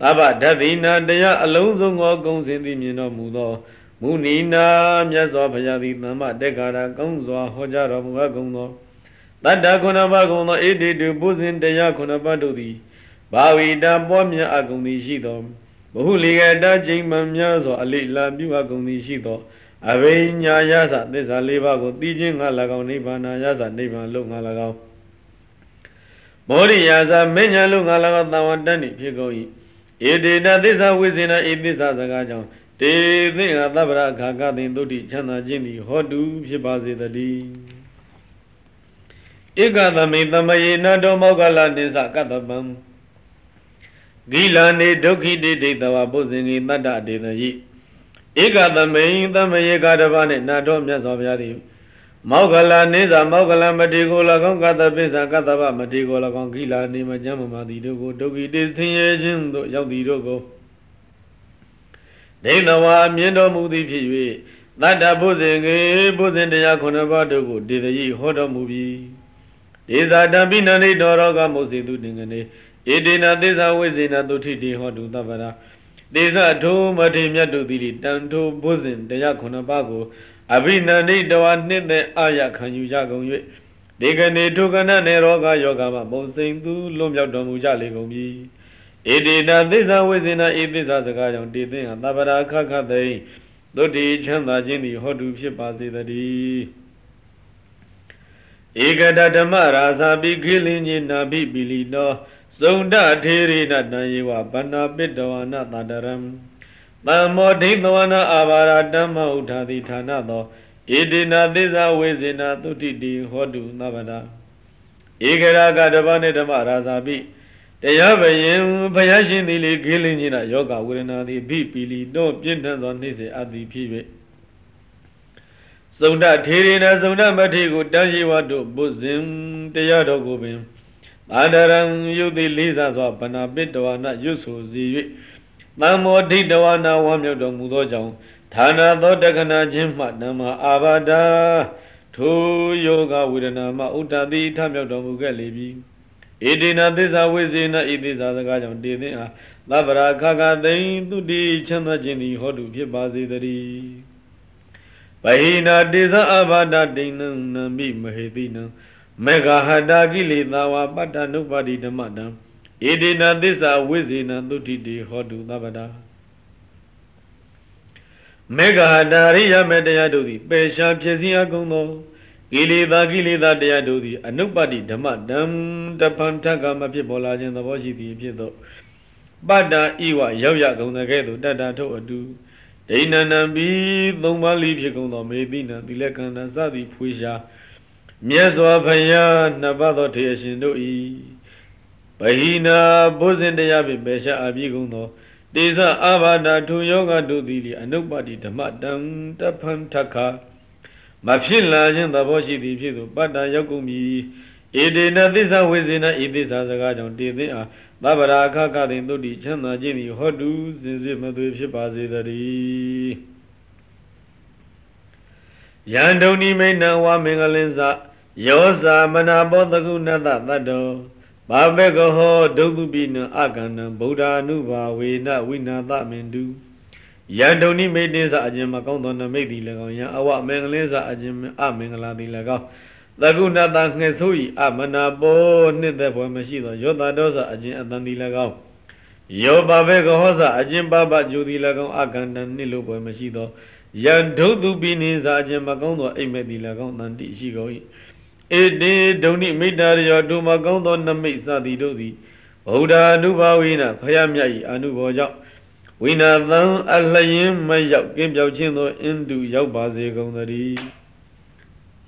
သဗ္ဗဓတိနာတရားအလုံးစုံသောကုံစင်သည်မြင်တော်မူသောမုဏီနာမြတ်စွာဘုရားသည်သမ္မတေကာရကောင်းစွာဟောကြားတော်မူအပ်ကုန်သောတတ္တခုနပါကုံသောဣတိတုဘုဇင်တရားခုနပါတို့သည်ဘာဝိတာပွားမြတ်အကုန်သည်ရှိသောဘဟုလီကတကျိန်မှများစွာအလိလာပြုအပ်ကုန်သည်ရှိသောအဘိညာယသသစ္စာလေးပါးကိုသိခြင်းငါ၎င်းနိဗ္ဗာန်ယသနိဗ္ဗာန်လို့ငါ၎င်းမောရိယာသမဉ္ဇဉ်လို့ငါ၎င်းတန်ဝတ္တနိဖြစ်ကုန်၏ ဧတေတသစ္စာဝိဇ္ဇနာဤသစ္စာစကားကြောင့်တေသိငါသဗ္ဗရခါကသိင်သုတိချမ်းသာခြင်းသည်ဟောတုဖြစ်ပါစေတည်းဧကသမိသမယေနတောမောကလနိသကတ္တပံဂိလာနေဒုက္ခိတိဒိတဝဘုဇင်ကြီးတတ္တဒေသယိဧကသမိန်သမယေကတပါနှင့်နာတော်မြတ်စွာဘုရားသည် မောကလနေသာမောကလမတိကို၎င်းကတပိစ္ဆာကတ္တဗမတိကို၎င်းဂိလာနေမကြမ်းမမာသည်တို့ကိုဒုက္ခိတိဆင်းရဲခြင်းတို့ရောက်သည်တို့ကိုဒိဋ္ဌဝါမြင်တော်မူသည်ဖြစ်၍တတ္တဘုဇင်ကေဘုဇင်တရားခုနှစ်ပါးတို့ကိုဒေသယိဟောတော်မူပြီဒေဇာတံပိဏိတော်ရောကမုစေတုတင်ကနေဧတေနသေဇဝိဇေနသုထိတိဟောတုသဗ္ဗရာသေဇထိုမထေမြတ်တို့သည်တန်ထိုဘုဇင်တရားခုနှစ်ပါးကို အဘိနန္ဒိတဝနှစ်သက်အာရခံယူကြကုန်၍ဒီကနေ့ဒုက္ခနာနေရောဂယောဂမှာပုံစိန်သူလွံ့မြောက်တော်မူကြလေကုန်ပြီဧတေနသေဇဝိဇေနဧသေဇစကားကြောင့်တည်သိဟံသဗ္ဗရာခခသိသုတိချမ်းသာခြင်းသည်ဟောတုဖြစ်ပါစေတည်းဧကတဓမ္မရာဇာပိခိလင်းကြီးနာပိပိလီနောစုံဒထေရိနတံယေဝဗန္နာပိတဝနာတတရံ တမ္မောဒိသဝနာအာဘာရတမ္မဥထာတိဌာနသောဣတိနာသစ္စာဝေဇေနာသုတိတိဟောတုသဗ္ဗတာဧကရာကတပ္ပနေဓမ္မရာဇာပိတတရားဘယင်ဘုရားရှင်သည်လေခေလင်းကြီးနာယောဂဝေဒနာသည်ဘိပီလီတော့ပြင်းထန်သောနှိစေအပ်သည်ဖြစ်၍သုဒ္ဓထေရနာသုဒ္ဓမထေကိုတန်ရှိဝတ်တို့ဘုဇင်တရားတော်ကိုပင်အာဒရံယုတ်တိလေးစားစွာဗနာပိတဝနာရွတ်ဆိုစီ၍ သံမောဒိတဝနာဝမ်းမြောက်တော်မူသောကြောင့်ဌာနသောတက္ကနာချင်းမှဓမ္မအာဘာဒာထိုယောဂဝေဒနာမှဥဒ္ဒတိထမြောက်တော်မူခဲ့လေပြီဣတိနာသစ္စာဝိဇေနဣတိသာစကားကြောင့်တည်သင်အားသဗ္ဗရာခခသိင်သူတိချမ်းသာခြင်းသည်ဟောတုဖြစ်ပါစေတည်းဗဟိနာတေဇအဘာဒတိနံနမိမဟေတိနံမေဃဟတာကိလေသာဝပတ္တနုပါတိဓမ္မတံ ဣတိနာသစ္စာဝိဇေနသုတိတိဟောတုသဗ္ဗတာမေဃဟတာရိယမေတရားတို့သည်ပေရှားဖြစ်စည်းအကုန်သောကိလေသာကိလေသာတရားတို့သည်အနုပတိဓမ္မတံတပံထကမဖြစ်ပေါ်လာခြင်းသဘောရှိသည်ဖြစ်သောပတ္တဤဝရောက်ရကုန်တဲ့ကဲ့သို့တတ္တထုတ်အတူဒိဏနံဘီသုံးပါးလိဖြစ်ကုန်သောမေတိနံသီလကန္တစသည်ဖွေရှာမြတ်စွာဘုရားနှစ်ပါးသောထေရှင်တို့ဤဗ ဟိနာဘုဇင်တရားဖြင့်ပေရှာအပြည့်ကုန်သောတေဇအာဘာဒထုယောဂတို့သည်လအနုပတိဓမ္မတံတဖန်ထခမဖြစ်လာခြင်းသဘောရှိသည်ဖြစ်သောပတ္တရောက်ကုန်ပြီဣဒေနသစ္စာဝေဇေနဤသစ္စာစကားကြောင့်တည်သိအားသဗ္ဗရာအခခတိသုတိချမ်းသာခြင်းသည်ဟောတုစင်စစ်မသွေဖြစ်ပါစေတည်းယန္တုန်နိမိတ်နံဝမင်္ဂလင်္စယောဇာမနာဘောတကုဏတတတ္တောဘာဘေကဟောဒုက္ခပိနအကန္နံဗုဒ္ဓ ानु ဘာဝေနဝိနာသမင်တုယန္တုန်နိမိတ်တင်္စအခြင်းမကောင်းသောနမိတ်သည်၎င်းယံအဝမင်္ဂလင်္စအခြင်းအမင်္ဂလာသည်၎င်းသကုဏတငှက်ဆိုးဤအမနာဘောနှစ်သက်ဘွယ်မရှိသောယောတာဒောစအခြင်းအတန်သည်၎င်းယောဘဘေကဟောစအခြင်းပပဂျူသည်၎င်းအကန္တနှစ်လိုဘွယ်မရှိသောယံဒုတုပိနိစာအခြင်းမကောင်းသောအိမ်မက်သည်၎င်းတန်တိရှိကုန်၏ ဧတေဒုန်ိမိတ္တရယောဒုမကောင်းသောနမိတ်စသည်တို့သည်ဗုဒ္ဓ ानु ဘာဝိနဖယမြတ်၏အနုဘောကြောင့်ဝိနာသံအလျင်မရောက်ကင်းပြောက်ခြင်းသောအင်းတုရောက်ပါစေကုန်သတည်း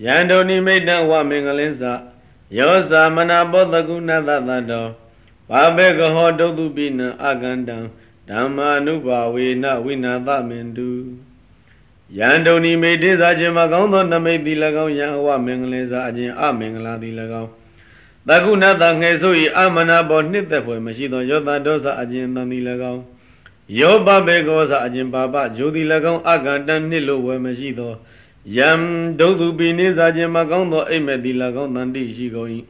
ယန္တုနိမိတ်တဝမင်္ဂလင်းစယောစာမနာဘောတကုဏသတတောဘာဘေကဟောဒုတုပိနအကန္တံဓမ္မာနုဘာဝေနဝိနာသမင်တု ယန္တုန်ဤမေတေစာခြင်းမကောင်းသောနမိတ်သည်၎င်းယံအဝမင်္ဂလင်စာအခြင်းအမင်္ဂလာသည်၎င်းတကုဏတငယ်ဆို၏အမနာဘောနှစ်သက်ဖွယ်မရှိသောယောသဒောစာအခြင်းတန်သည်၎င်းယောဘဘေကောစာအခြင်းပါပဂျိုသည်၎င်းအကန္တနှစ်လိုဝယ်မရှိသောယံဒုသူပိနေစာခြင်းမကောင်းသောအိမ်မက်သည်၎င်းတန်တိရှိကုန်၏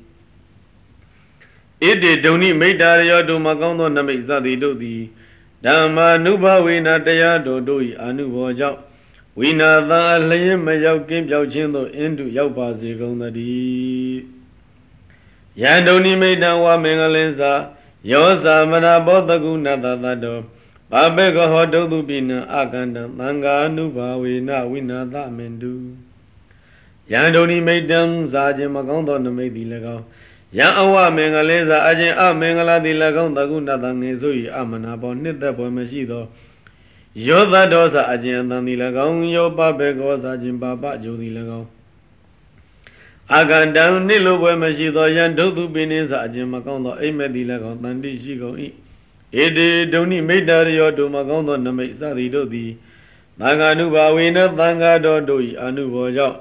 ဣတိဒုန်ိမိတ်တာရောတို့မကောင်းသောနမိတ်စသည်တို့သည်ဓမ္မာနုဘဝေနတရားတော်တို့၏အနုဘောကြောင့် ဝိနာသာလျင်မရောက်ကင်းပြောက်ခြင်းသို့အင်းတုရောက်ပါစေကုန်သတည်းယန္တုန်နိမိတံဝါမင်္ဂလင်းစာယောစာမနာဘောတကုဏတတတောဘာဘေကဟောဒုတုပိနအကန္တသံဃာနုဘာဝေနဝိနာသမင်တုယန္တုန်နိမိတံစာခြင်းမကောင်းသောနမိတ်သည်၎င်းယံအဝမင်္ဂလင်းစာအခြင်းအမင်္ဂလာသည်၎င်းတကုဏတငေဆို၏အမနာဘောနှစ်သက်ပွဲမရှိသော ယောသဒောစအကျဉ်အတန်သည်၎င်းယောပဘေကောစာခြင်းပါပဂျိုသည်၎င်းအာကန္တံနိလိုပွဲမရှိသောယံဒုသူပိနိစအကျဉ်မကောင်းသောအိမ်မက်သည်၎င်းတန်တိရှိကုန်၏ဧတေဒုန်ိမိတ္တရယောဒုမကောင်းသောနမိတ်စသည်တို့သည်သံဃာနုဘာဝေနသံဃာတော်တို့၏အနုဘောကြောင့်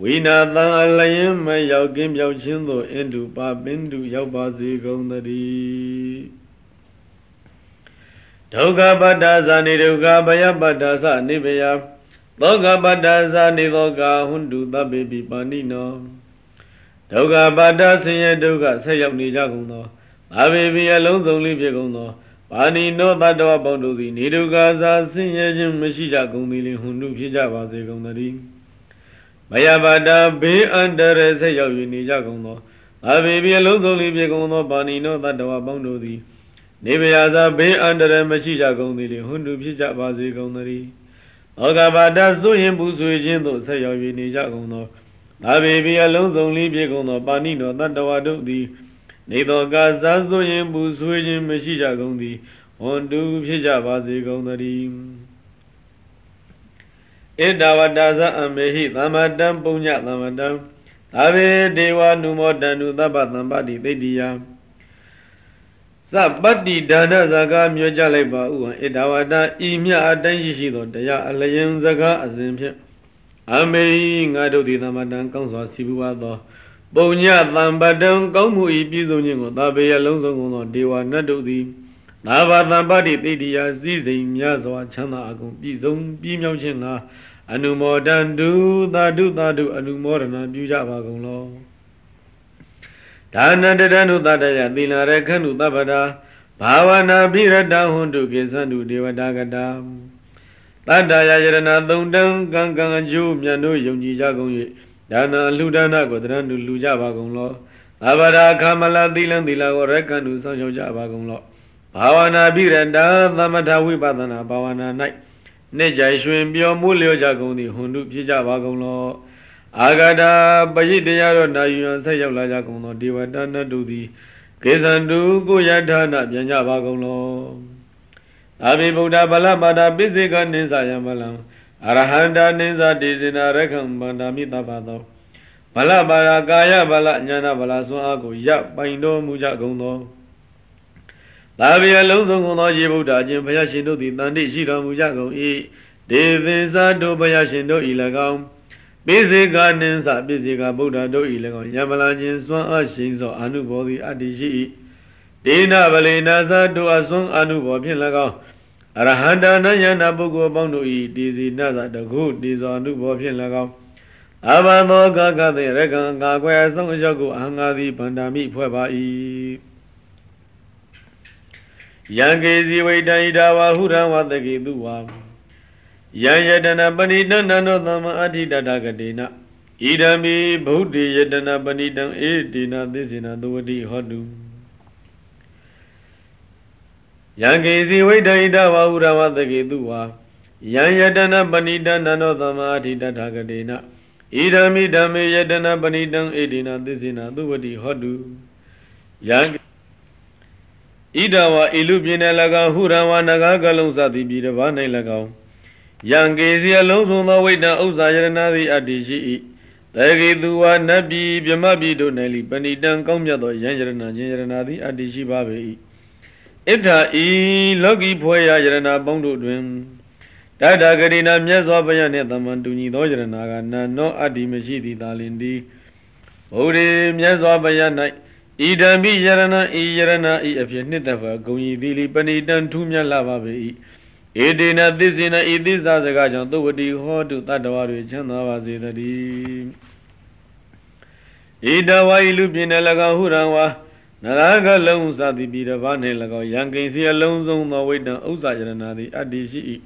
ဝိနာသံအလျင်မရောက်ကင်းပြောက်ခြင်းသို့အင်တုပါပင်တုရောက်ပါစေကုန်သတည်း ဒုက္ခပတ္တာဇာနိဒုက္ခဘယပတ္တာသနိဗယသောကပတ္တာဇာနိသောကဟွန္တုသဗ္ဗေပိပါဏိနောဒုက္ခပတ္တာဆင်းရဲဒုက္ခဆက်ရောက်နေကြကုန်သောသဗ္ဗေပိအလုံးစုံလေးဖြစ်ကုန်သောပါဏိနောတတ္တဝပေါင်းတို့သည်နေဒုက္ခဇာဆင်းရဲခြင်းမရှိကြကုန်သည်လင်ဟွန္တုဖြစ်ကြပါစေကုန်သတည်းဘယပတ္တာဘေးအန္တရာယ်ဆက်ရောက်နေကြကုန်သောသဗ္ဗေပိအလုံးစုံလေးဖြစ်ကုန်သောပါဏိနောတတ္တဝပေါင်းတို့သည် နေဗျာသာဘေးအန္တရာယ်မရှိကြကုန်သည်လေဟွန်းတူဖြစ်ကြပါစေကုန်သတည်းဩဃဘာဒဆိုရင်ပူဆွေခြင်းသို့ဆက်ရောက်၍နေကြကုန်သောဒါပေဘီအလုံးစုံလေးပြေကုန်သောပါဏိတော်တတ္တဝါတို့သည်နေသောကာစားဆိုရင်ပူဆွေခြင်းမရှိကြကုန်သည်ဟွန်းတူဖြစ်ကြပါစေကုန်သတည်းဣဒဝတ္တဇအမေဟိသမ္မတံပုညသမ္မတံသာဝေဒေဝနုမောတန္တုသဗ္ဗသမ္ပတိသိတ္တိယ ပတ္တိဒါနဇကာမြောကြလိုက်ပါဥဟံဣဒဝတဤမြအတိုင်းရှိရှိသောတရားအလျင်ဇကာအစဉ်ဖြင့်အမေငါတို့သည်သမတံကောင်းစွာစီပူပါသောပုံညသံပတံကောင်းမှုဤပြည့်စုံခြင်းကိုသာပေရလုံးစုံကုန်သောဒေဝနတ်တို့သည်သာဘာသံပတ္တိတိတိယစည်းစိမ်များစွာချမ်းသာအကုန်ပြည့်စုံပြည့်မြောက်ခြင်းကအနုမောဒန္တုသာဓုသာဓုအနုမောဒနာပြုကြပါကုန်လော ဒါနတတနုသတ္တယသီလရခန္တုသဗ္ဗတာဘာဝနာပိရတဟွန်တုကိသန္တုဒေဝတာကတာတတ္တယယရဏသုံးတံကံကံအကျိုးမြတ်တို့ယုံကြည်ကြကုန်၍ဒါနလူဒါနကိုတရဏတုလူကြပါကုန်လောသဗ္ဗရာခမလသီလံသီလကိုရကန္တုဆောင်ရှောက်ကြပါကုန်လောဘာဝနာပိရတသမထဝိပဿနာဘာဝနာ၌နှစ်ကြိုင်ရွှင်ပြောမိုးလျောကြကုန်သည်ဟွန်တုဖြစ်ကြပါကုန်လော အာဂတာပရိတရားတော်နာယူရန်ဆက်ရောက်လာကြကုန်သောဒေဝတာနတ်တို့သည်ကေသန္တုကိုယထာနာပြန်ကြပါကုန်လောအာဘိဗုဒ္ဓဗလပါဒပိစိကနိသယမလံအရဟန္တာနိသဒေဇနာရခံဗန္ဒာမိတပါသောဗလပါဒကာယဗလညာနာဗလဆွမ်းအားကိုရပိုင်တော်မူကြကုန်သောသာဘိအလုံးစုံကုန်သောယေဗုဒ္ဓအရှင်ဘုရားရှင်တို့သည်တန်တိရှိတော်မူကြကုန်၏ဒေသင်္သာတို့ဘုရားရှင်တို့၏၎င်း ပိစေကနိသပိစေကဗုဒ္ဓတို့၏၎င်းယမလာခြင်းစွမ်းအားရှိသောအနုဘောသည်အတ္တိရှိ၏ဒေနဗလေနာသတို့အစွမ်းအနုဘောဖြင့်၎င်းအရဟန္တာနယနာပုဂ္ဂိုလ်ပေါင်းတို့၏ဒီစီနသတကုဒီဇောအနုဘောဖြင့်၎င်းအဘသောကကသေရကံကာကွယ်အဆုံးအရောက်ကိုအဟံငါသည်ဗန္ဒာမိဖွဲ့ပါ၏ယံကေစီဝိတံဣဒဝါဟုရံဝတကေတုဝါ ယံယတနာပဏိတံနန္တောသမအဋ္ဌိတတကတိနဣဒံမိဗုဒ္ဓေယတနာပဏိတံဧတိနာသစ္စေနာသဝတိဟောတုယံကေစီဝိတံဣဒဝါဟုရံဝတကေတုဝါယံယတနာပဏိတံနန္တောသမအဋ္ဌိတတကတိနဣဒံမိဓမ္မေယတနာပဏိတံဧတိနာသစ္စေနာသဝတိဟောတုယံဣဒဝါဣလူပြင်း၌၎င်းဟုရံဝါနဂါကလုံးစသည်ပြည်တစ်ပါး၌၎င်း ယံကေစီအလုံးစုံသောဝိတ္တဥစ္စာယရဏသည်အတ္တိရှိ၏တေဂေသူဝါနတ်ပြည်မြမပြည်တို့၌လိပဏိတံကောင်းမြတ်သောယံယရဏခြင်းယရဏသည်အတ္တိရှိပါပေ၏ဣဋ္ဌဤလောကီဖွယ်ရာယရဏပေါင်းတို့တွင်တတဂရိနာမြတ်စွာဘုရားနှင့်သမန်တူညီသောယရဏကနာနောအတ္တိမရှိသည်သာလင်သည်ဘုရားမြတ်စွာဘုရား၌ဣဒံပိယရဏဤယရဏဤအဖြစ်နှစ်သက်ဖွယ်ဂုံဤသီလီပဏိတံထူးမြတ်လာပါပေ၏ ဧတေနသစ္စေနဤသစ္စာစကားကြောင့်သုဝတိဟောတုတတ္တဝါတွေချမ်းသာပါစေတည်းဣဒဝါဤလူပြင်းတဲ့၎င်းဟုရံဝါနရကလုံးစသည်ပြည်တစ်ပါးနှင့်၎င်းယံကိစီအလုံးစုံသောဝိတ္တံဥစ္စာယရဏသည်အတ္တိရှိ၏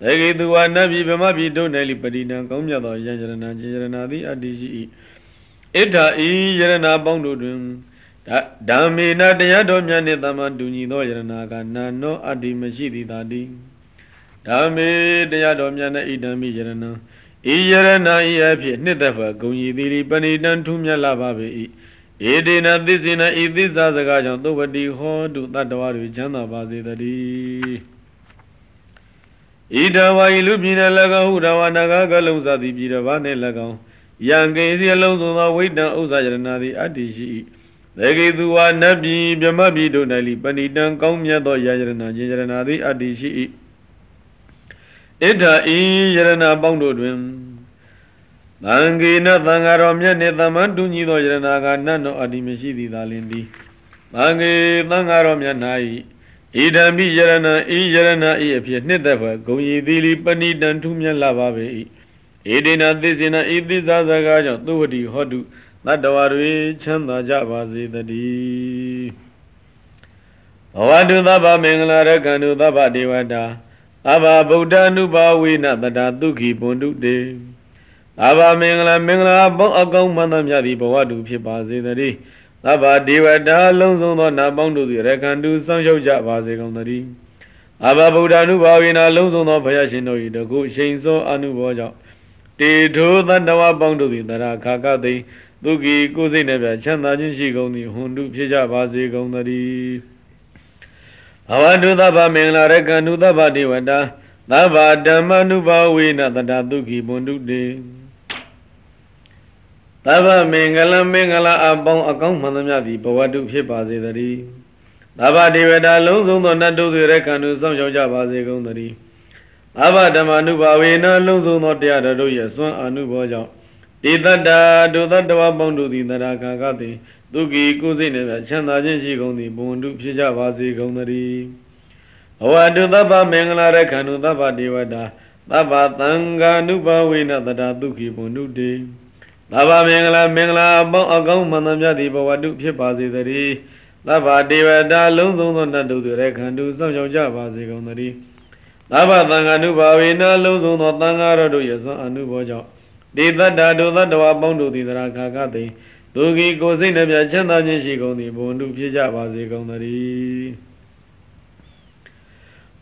သေကေသူဝါနတ်ပြည်ဗမပြည်တို့၌လိပတိနံကောင်းမြတ်သောယံယရဏခြင်းယရဏသည်အတ္တိရှိ၏ဣဒ္ဓဤယရဏပေါင်းတို့တွင်ဓမ္မေနတရားတော်မြတ်နှင့်သမန်တူညီသောယရဏကနာနောအတ္တိမရှိသည်သာတည်း ဓမ္မေတရားတော်မြတ်နဲ့ဣဒံမိယရဏံဤယရဏဤအဖြစ်နှစ်သက်ဖွယ်ဂုံဤသီရိပဏိတံထူးမြတ်လာပါပေ၏ဧတေနသစ္စေနဤသစ္စာစကားကြောင့်သုဝတိဟောတုတတ္တဝါတွေချမ်းသာပါစေတည်းဣဒဝါဤလူပြည်နဲ့၎င်းဟုဒဝနာဂကလုံးစသည်ပြည်တစ်ပါးနဲ့၎င်းယံကေစီအလုံးစုံသောဝိတ္တံဥစ္စာယရဏသည်အတ္တိရှိ၏သေကေသူဝါနတ်ပြည်မြမပြည်တို့၌လိပဏိတံကောင်းမြတ်သောယရဏခြင်းယရဏသည်အတ္တိရှိ၏ ဣဒ္ဓဤယရဏပေါင်းတို့တွင်သံဃေနသံဃာတော်မြတ်နှင့်သမန်တူညီသောယရဏကနတ်တော်အတ္တိမရှိသည်သာလင်သည်သံဃေသံဃာတော်မြတ်၌ဣဒံမိယရဏဤယရဏဤအဖြစ်နှစ်သက်ဖွယ်ဂုံရည်သီလီပဏိတံထူးမြတ်လာပါပေ၏ဣဒိနာသစ္စေနဤသစ္စာစကားကြောင့်သုဝတိဟောတုတတ္တဝါတွေချမ်းသာကြပါစေတည်းဘဝတုသဗ္ဗမင်္ဂလာရကံတုသဗ္ဗဒေဝတာ အဘဗုဒ္ဓ ानु ဘာဝေနတတဒုက္ခိပွန်တုတေအဘမင်္ဂလာမင်္ဂလာပေါင်းအကောင်းမှန်သမျှသည်ဘဝတုဖြစ်ပါစေတည်းသဗ္ဗဒေဝတာလုံးစုံသောနာပေါင်းတို့သည်ရကံတုစောင့်ရှောက်ကြပါစေကုန်သတည်းအဘဗုဒ္ဓ ानु ဘာဝေနလုံးစုံသောဘုရားရှင်တို့၏တကုရှိန်စောအနုဘောကြောင့်တေထိုသတ္တဝါပေါင်းတို့သည်တရာခါကသိသူကီကိုယ်စိတ်နဲ့ပြချမ်းသာခြင်းရှိကုန်သည်ဟွန်တုဖြစ်ကြပါစေကုန်သတည်း ဘဝတုသဗ္ဗမင်္ဂလာရကံတုသဗ္ဗဒေဝတာသဗ္ဗဓမ္မနုဘာဝေနတတသုခိဘွန်တုတေသဗ္ဗမင်္ဂလမင်္ဂလာအပေါင်းအကောင်းမှန်သမျှသည်ဘဝတုဖြစ်ပါစေတည်းသဗ္ဗဒေဝတာလုံးစုံသောနတ်တို့တွေရဲ့ခန္ဓာဆောင်ရောက်ကြပါစေကုန်သတည်းသဗ္ဗဓမ္မနုဘာဝေနလုံးစုံသောတရားတော်တို့ရဲ့စွမ်းအာနုဘောကြောင့်တိတ္တဒုသတ္တဝပေါင်းတို့သည်တရာခါကသည် သူကီကိုယ်စိတ်နှင့်ချမ်းသာခြင်းရှိကုန်သည်ဘုံတုဖြစ်ကြပါစေကုန်သတည်းဘဝတုသဗ္ဗမင်္ဂလာရခန္ဓုသဗ္ဗဒေဝတာသဗ္ဗသံဃာနုဘဝေနတတာသုခိဘုံတုတေသဗ္ဗမင်္ဂလာမင်္ဂလာအပေါင်းအကောင်းမှန်သမျှသည်ဘဝတုဖြစ်ပါစေတည်းသဗ္ဗဒေဝတာလုံးစုံသောနတ်တို့ရခန္ဓုစောင့်ရှောက်ကြပါစေကုန်သတည်းသဗ္ဗသံဃာနုဘဝေနလုံးစုံသောသံဃာတော်တို့ရဲ့စွမ်းအနုဘောကြောင့်ဒီတတ္တဒုသတ္တဝအပေါင်းတို့သည်တရာခါကသိ သူကီကိုစိတ်နှပြချမ်းသာခြင်းရှိကုန်သည်ဘုံတုဖြစ်ကြပါစေကုန်သတည်း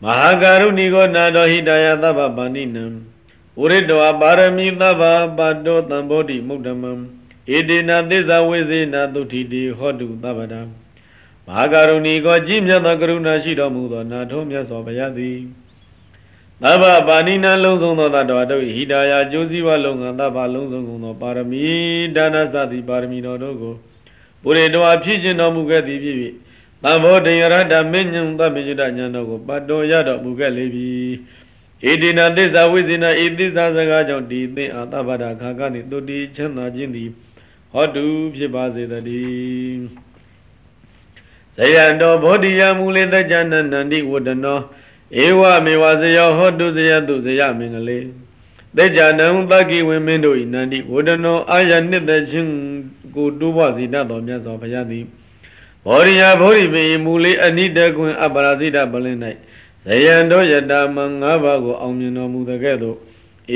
မဟာကာရုဏီကိုနာတော်ဟိတယသဗ္ဗပါဏိနံဝရိတောပါရမီသဗ္ဗပါတောတံဘောဓိမုဒ္ဓမံဣတိနာသစ္စာဝိဇေနာသုတိတိဟောတုသဗ္ဗတံမဟာကာရုဏီကိုကြည်မြတ်သောကရုဏာရှိတော်မူသောနာထုံးမြတ်စွာဘုရားသည် သဗ္ဗပါဏိနံလုံးစုံသောတတ္တဝတို့ဟိတာယကျိုးစည်းဝလုံငန်းသဗ္ဗလုံးစုံကုန်သောပါရမီဒါနသတိပါရမီတော်တို့ကိုပုရိတောဖြစ်ခြင်းတော်မူခဲ့သည်ဖြစ်၍သံဘောတေယရတမင်းညံသဗ္ဗညတညာတော်ကိုပတ်တော်ရတော်မူခဲ့လေပြီဣတိနာသစ္စာဝိဇိနာဣသစ္စာစကားကြောင့်ဒီသင်အာသဗ္ဗတာခါကနေတုတိချမ်းသာခြင်းသည်ဟောတုဖြစ်ပါစေတည်းဇယံတော်ဘောဓိယမူလေတကြနန္တိဝဒနော ဧဝမေဝဇယောဟောတုဇယတုဇယမင်္ဂလေသေကြနံသကိဝိမင်းတို့ဤနန္တိဝဒနောအာယနှစ်သက်ခြင်းကိုတိုးပွားစေတတ်တော်မြတ်စွာဘုရားသည်ဘောရိယဘောရိပေမူလေးအနိတကွင်အပရာဇိတပလင်း၌ဇယံတော်ယတမငါးပါးကိုအောင်မြင်တော်မူတဲ့ကဲ့သို့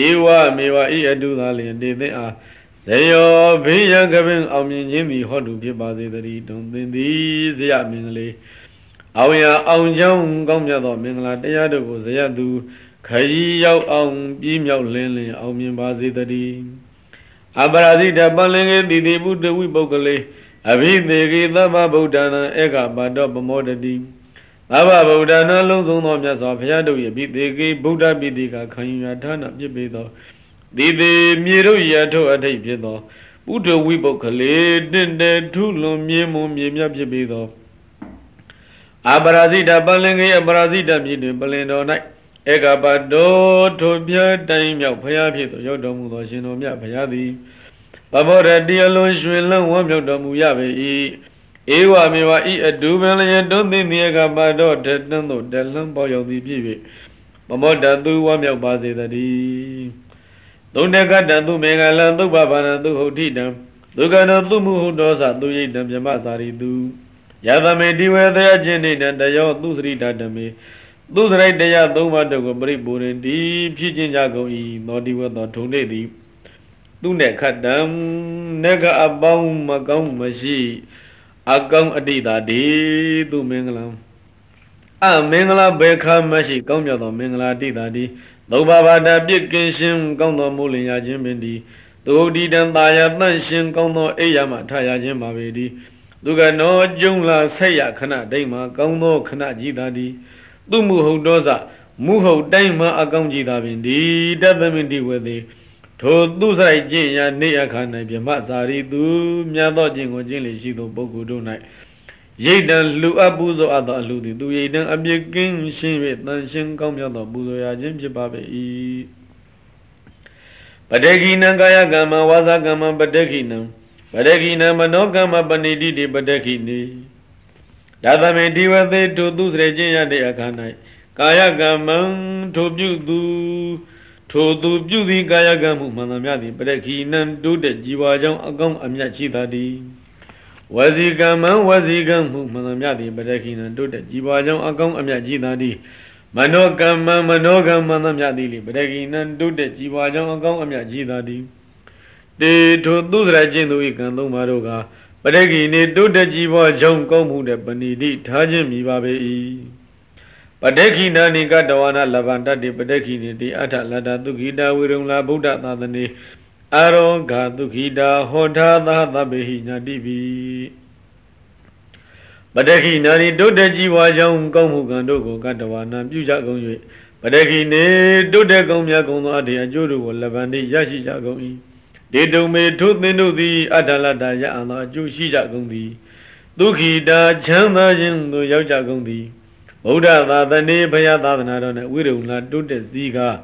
ဧဝမေဝဤအတုသာလျင်တေသင်အားဇယောဘေးရန်ကပင်အောင်မြင်ခြင်းသည်ဟောတုဖြစ်ပါစေတည်းတုံသင်သည်ဇယမင်္ဂလေး အောင်ရအောင်ကြောင်းကောင်းမြတ်သောမင်္ဂလာတရားတို့ကိုဇယသူခရီးရောက်အောင်ပြီးမြောက်လင်းလင်းအောင်မြင်ပါစေတည်းအပရာဇိတပလင်ကေတိတိဘုဒ္ဓဝိပုဂ္ဂလေအဘိသေကေသဗ္ဗဗုဒ္ဓနာဧကပါတောပမောတတိသဗ္ဗဗုဒ္ဓနာလုံးစုံသောမြတ်စွာဘုရားတို့၏အဘိသေကေဗုဒ္ဓပိတိကခံယူရာဌာနပြည့်ပေသောဒီသေးမြေတို့ရထုတ်အထိတ်ဖြစ်သောပုဒ္ဓဝိပုဂ္ဂလေတင့်တယ်ထုလွန်မြင်းမွန်မြေမြတ်ဖြစ်ပေသော အပရာဇိတပလင်ကေအပရာဇိတမြေတွင်ပလင်တော်၌ဧကပတောထိုပြတိုင်းမြောက်ဘုရားဖြစ်သောရောက်တော်မူသောရှင်တော်မြတ်ဘုရားသည်ပဘောရတိအလွန်ရွှင်လန်းဝမ်းမြောက်တော်မူရပေ၏ဧဝမေဝဤအတူပင်လျက်တွန်းသိမြေကပတောထတန်းသို့တလန်းပေါရောက်သည်ဖြစ်၍ပမောတသူဝမ်းမြောက်ပါစေတည်းသုံးတကတသူမေငလံသုဘဘာနသူဟုတ်တိတံဒုက္ခနောသူမှုဟုတ်တော်သသူရိတံမြမစာရီသူ ယသမေတိဝေသယခြင်းနေတယောသူစရိတတမေသူစရိတ်တရားသုံးပါးတို့ကိုပရိပူရင်ဒီဖြစ်ခြင်းကြကုန်၏သောတိဝသောထုံနေသည်သူနဲ့ခတ်တံနေကအပေါင်းမကောင်းမရှိအကောင်းအတိတာဒီသူမင်္ဂလာအမင်္ဂလာဘေခမရှိကောင်းမြတ်သောမင်္ဂလာတိတာဒီသုံးပါးပါဒပြစ်ကင်းရှင်းကောင်းသောမူလင်ရခြင်းပင်ဒီသူဒီတံတာယတန့်ရှင်းကောင်းသောအိယာမထရခြင်းပါပေဒီ သူကနောကျုံလာဆက်ရခဏတိတ်မှာကောင်းသောခဏကြည်သာဒီသူမှုဟုတ်သောစမုဟုတ်တိုင်းမှာအကောင်းကြည်သာပင်ဒီတသမင်တိဝေသေးထိုသူစိုက်ကျင့်ရာနေအခါ၌မြမဇာရီသူမြတ်သောကျင့်ကိုကျင့်လေရှိသောပုဂ္ဂိုလ်တို့၌ရိတ်တံလူအပ်ပူဇော်အပ်သောအလူသည်သူရိတ်တံအပြစ်ကင်းရှင်း၍တန်ရှင်းကောင်းမြတ်သောပူဇော်ရာခြင်းဖြစ်ပါပေ၏ပတေကိနံကာယကမ္မဝါစာကမ္မပတေကိနံ ပတေကိနံမနောကမ္မပဏိတိတိပတေကိနိဒါသမေဒီဝသေထိုသူစရခြင်းရတဲ့အခါ၌ကာယကမ္မံထိုပြုသူထိုသူပြုသည်ကာယကံမှုမှန်သမျှသည်ပရခိနံတိုးတဲ့ជីវာကြောင့်အကောင်းအမြတ်ရှိသာသည်ဝစီကံမံဝစီကံမှုမှန်သမျှသည်ပရခိနံတိုးတဲ့ជីវာကြောင့်အကောင်းအမြတ်ရှိသာသည်မနောကံမံမနောကံမှန်သမျှသည်လေပရခိနံတိုးတဲ့ជីវာကြောင့်အကောင်းအမြတ်ရှိသာသည် တေထုသုစရကျင့်သူဤကံသုံးပါတို့ကပရိဂိနေတုတကြီးဘောကြောင့်ကောင်းမှုတဲ့ပဏိတိထားခြင်းမိပါပေ၏ပဋိခိဏနိကတဝနာလဗန္တတိပဋိခိနေတိအထလတ္တသုခိတာဝေရုံလာဗုဒ္ဓသာသနေအရောဂသုခိတာဟောထာသသဗ္ဗဟိညာတိပိပဋိခိဏနိတုတကြီးဘောကြောင့်ကောင်းမှုကံတို့ကိုကတဝနာပြုကြကုန်၍ပဋိခိနေတုတကုံမြတ်ကုံသောအထေအကျိုးတို့ကိုလဗန္တိရရှိကြကုန်၏ ဒေတုံမေထုသင်တို့သည်အထလတ္တရအံသောအကျိုးရှိကြကုန်သည်ဒုက္ခိတာချမ်းသာခြင်းသို့ရောက်ကြကုန်သည်ဗုဒ္ဓသာသနေဘုရားသာသနာတော်နဲ့ဝိရုံလာတိုးတက်စည်းကား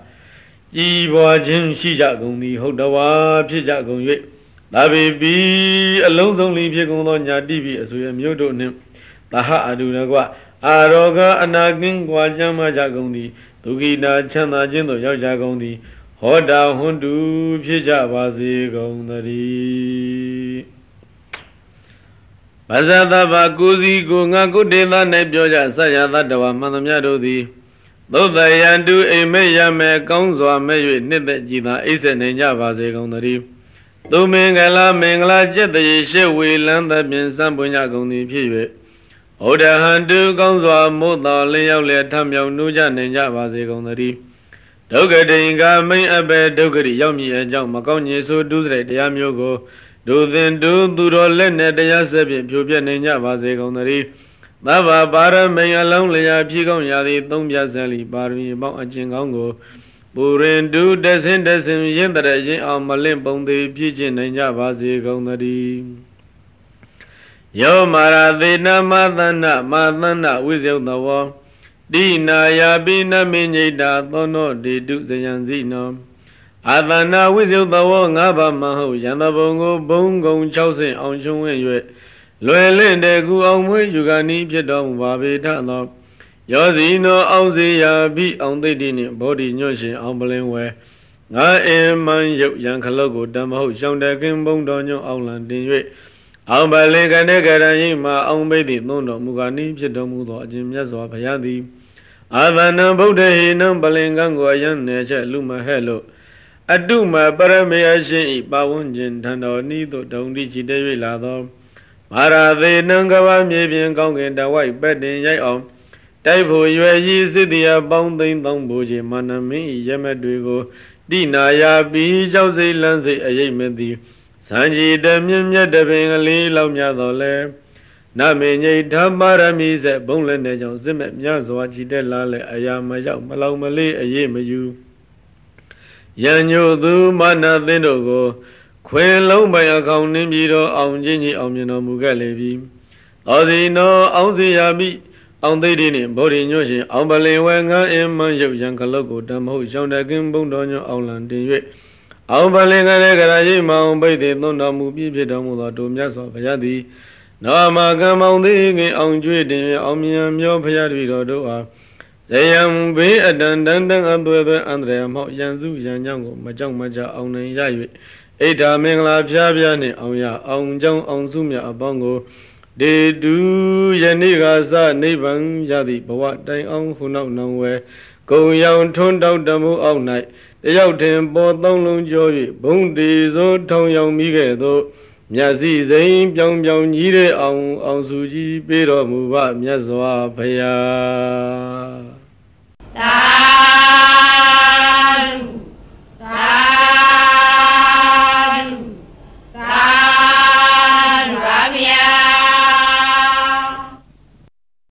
ကြည်ပွားခြင်းရှိကြကုန်သည် ဟုတ်တော်ဝါဖြစ်ကြကုန်၍ဒါပေပြီအလုံးစုံလီဖြစ်ကုန်သောညာတိပိအဆွေအမျိုးတို့နှင့်သဟအတုရကွအာရောဂအနာကင်းကွာချမ်းသာကြကုန်သည်ဒုက္ခိတာချမ်းသာခြင်းသို့ရောက်ကြကုန်သည် ဟောတာဟွန်တူဖြစ်ကြပါစေကုန်သတည်းဗဇသဗ္ဗကိုစီကိုငါကုတေသ၌ပြောကြဆရာသတ္တဝမန္တမြတို့သည်သုတ်တယံတုအိမ်မေ့ရမယ်ကောင်းစွာမဲ့၍နှစ်သက်ကြည်သာအိဆက်နေကြပါစေကုန်သတည်းသူမင်္ဂလာမင်္ဂလာကျက်တရေရှေဝေလန်းသဖြင့်စံပွင့်ကြကုန်သည်ဖြစ်၍ဩဒဟံတုကောင်းစွာမို့တော်လင်းရောက်လျက်ထမြောင်နှူးကြနိုင်ကြပါစေကုန်သတည်း ဒုက္ခတိင်္ဂမိန်အပေဒုက္ခရိရောက်မြည်အကြောင်းမကောင်းညေဆိုဒုစရိုက်တရားမျိုးကိုဒုသင်ဒုသူတော်လက်နဲ့တရားဆက်ဖြင့်ဖြိုပြနိုင်ကြပါစေကုန်သတည်းသဗ္ဗပါရမိန်အလုံးလျာဖြည့်ကောင်းရာသည်သုံးပြဆယ်လီပါရမီပေါင်းအကျင့်ကောင်းကိုပူရင်ဒုတဆင်းတဆင်းရင်းတရရင်အောင်မလင့်ပုံသေးပြည့်ကျင့်နိုင်ကြပါစေကုန်သတည်းယောမာရသေနမသန္နမသန္နဝိဇယသဝော တိနာယာပိနမိညိတာသောနောဒေတုဇယံစီနောအာသနာဝိဇယသဝောငါးပါးမဟုတ်ယန္တဘုံကိုဘုံကုံ60အောင်ချုံဝင်၍လွယ်လင့်တဲ့ကူအောင်မွေးယူကနီးဖြစ်တော်မူပါပေထသောယောဇီနောအောင်စေယာပိအောင်သိတိနှင့်ဘောဓိညွတ်ရှင်အောင်ပလင်းဝဲငါအင်မန်ရုပ်ရန်ခလုတ်ကိုတမဟုတ်ရှောင်းတကင်းဘုံတော်ညွန့်အောင်လံတင်၍အောင်ပလင်ကနေကရန်ရင်မှာအောင်ပိတိသုံးတော်မူကနီးဖြစ်တော်မူသောအခြင်းမြတ်စွာဘုရားသည် အာသနံဗုဒ္ဓဟိနံပလင်ကံကိုအယံနေချက်လူမဟဲ့လို့အတုမပရမေယရှင်ဤပဝန်းကျင်ထံတော်ဤသို့ဒုံတိချီတ၍လာသောမာရသေးနံကဘာမြေပြင်ကောင်းကင်တဝိုက်ပက်တင်ရိုက်အောင်တိုက်ဖို့ရွယ်ကြီးစစ်တရားပေါင်းသိမ့်သောဘူခြင်းမာနမင်းဤရမက်တွေကိုတိနာယာပြီးကြောက်စိတ်လန်းစိတ်အရေးမသည်စံကြီးတမြင့်မြတ်တပင်ကလေးလောက်များတော်လဲ နမေညိဓမ္မရမိစေဘုံလည်းနဲ့ကြောင့်စစ်မဲ့မြတ်စွာကြည်တက်လာလဲအရာမရောက်မလောင်မလေးအရေးမယူယံညိုသူမာနသင်းတို့ကို ခွင်လုံးပိုင်အကောင်နှင်းပြီးတော့အောင်ချင်းကြီးအောင်မြင်တော်မူခဲ့လေပြီ။သောစီနောအောင်စီယာမိအောင်သိတိနှင့်ဗောဓိညွတ်ရှင်အောင်ပလင်ဝဲငန်းအင်းမန်းရုပ်ရန်ခလုတ်ကိုတမဟုတ်ရှောင်းတကင်းဘုံတော်ညွတ်အောင်လံတင်၍အောင်ပလင်ကလေးကရာရိမအောင်ပိတ်သည်သွန်တော်မူပြည့်ဖြစ်တော်မူသောတို့မြတ်စွာဘုရားသည် နောမကံမောင်သေးငင်အောင်ကျွေးတင်အောင်မြန်မျောဘုရားတပည့်တော်တို့အားဇယံဘေးအတန်တန်တန်အသွဲသွဲအန္တရာယ်မောက်ရန်စုရန်ကြောင့်ကိုမကြောက်မကြအောင်နိုင်ရ၍အိဋ္ဌာမင်္ဂလာဖျားဖျားနှင့်အောင်ရအောင်ကြောင်းအောင်စုမြအပေါင်းကိုဒေတုယနေ့ကစနိဗ္ဗာန်ရသည့်ဘဝတိုင်အောင်ခုနောက်နောင်ဝဲကုံရောင်ထွန်းတောက်တမှုအောက်၌တယောက်တင်ပေါ်သုံးလုံးကျော်၍ဘုံတေသောထောင်ရောင်မိခဲ့သော မျက်စိစိမ်ပြောင်ပြောင်ကြီးတဲ့အောင်အောင်စုကြီးပေးတော်မူပါမြတ်စွာဘုရားသာ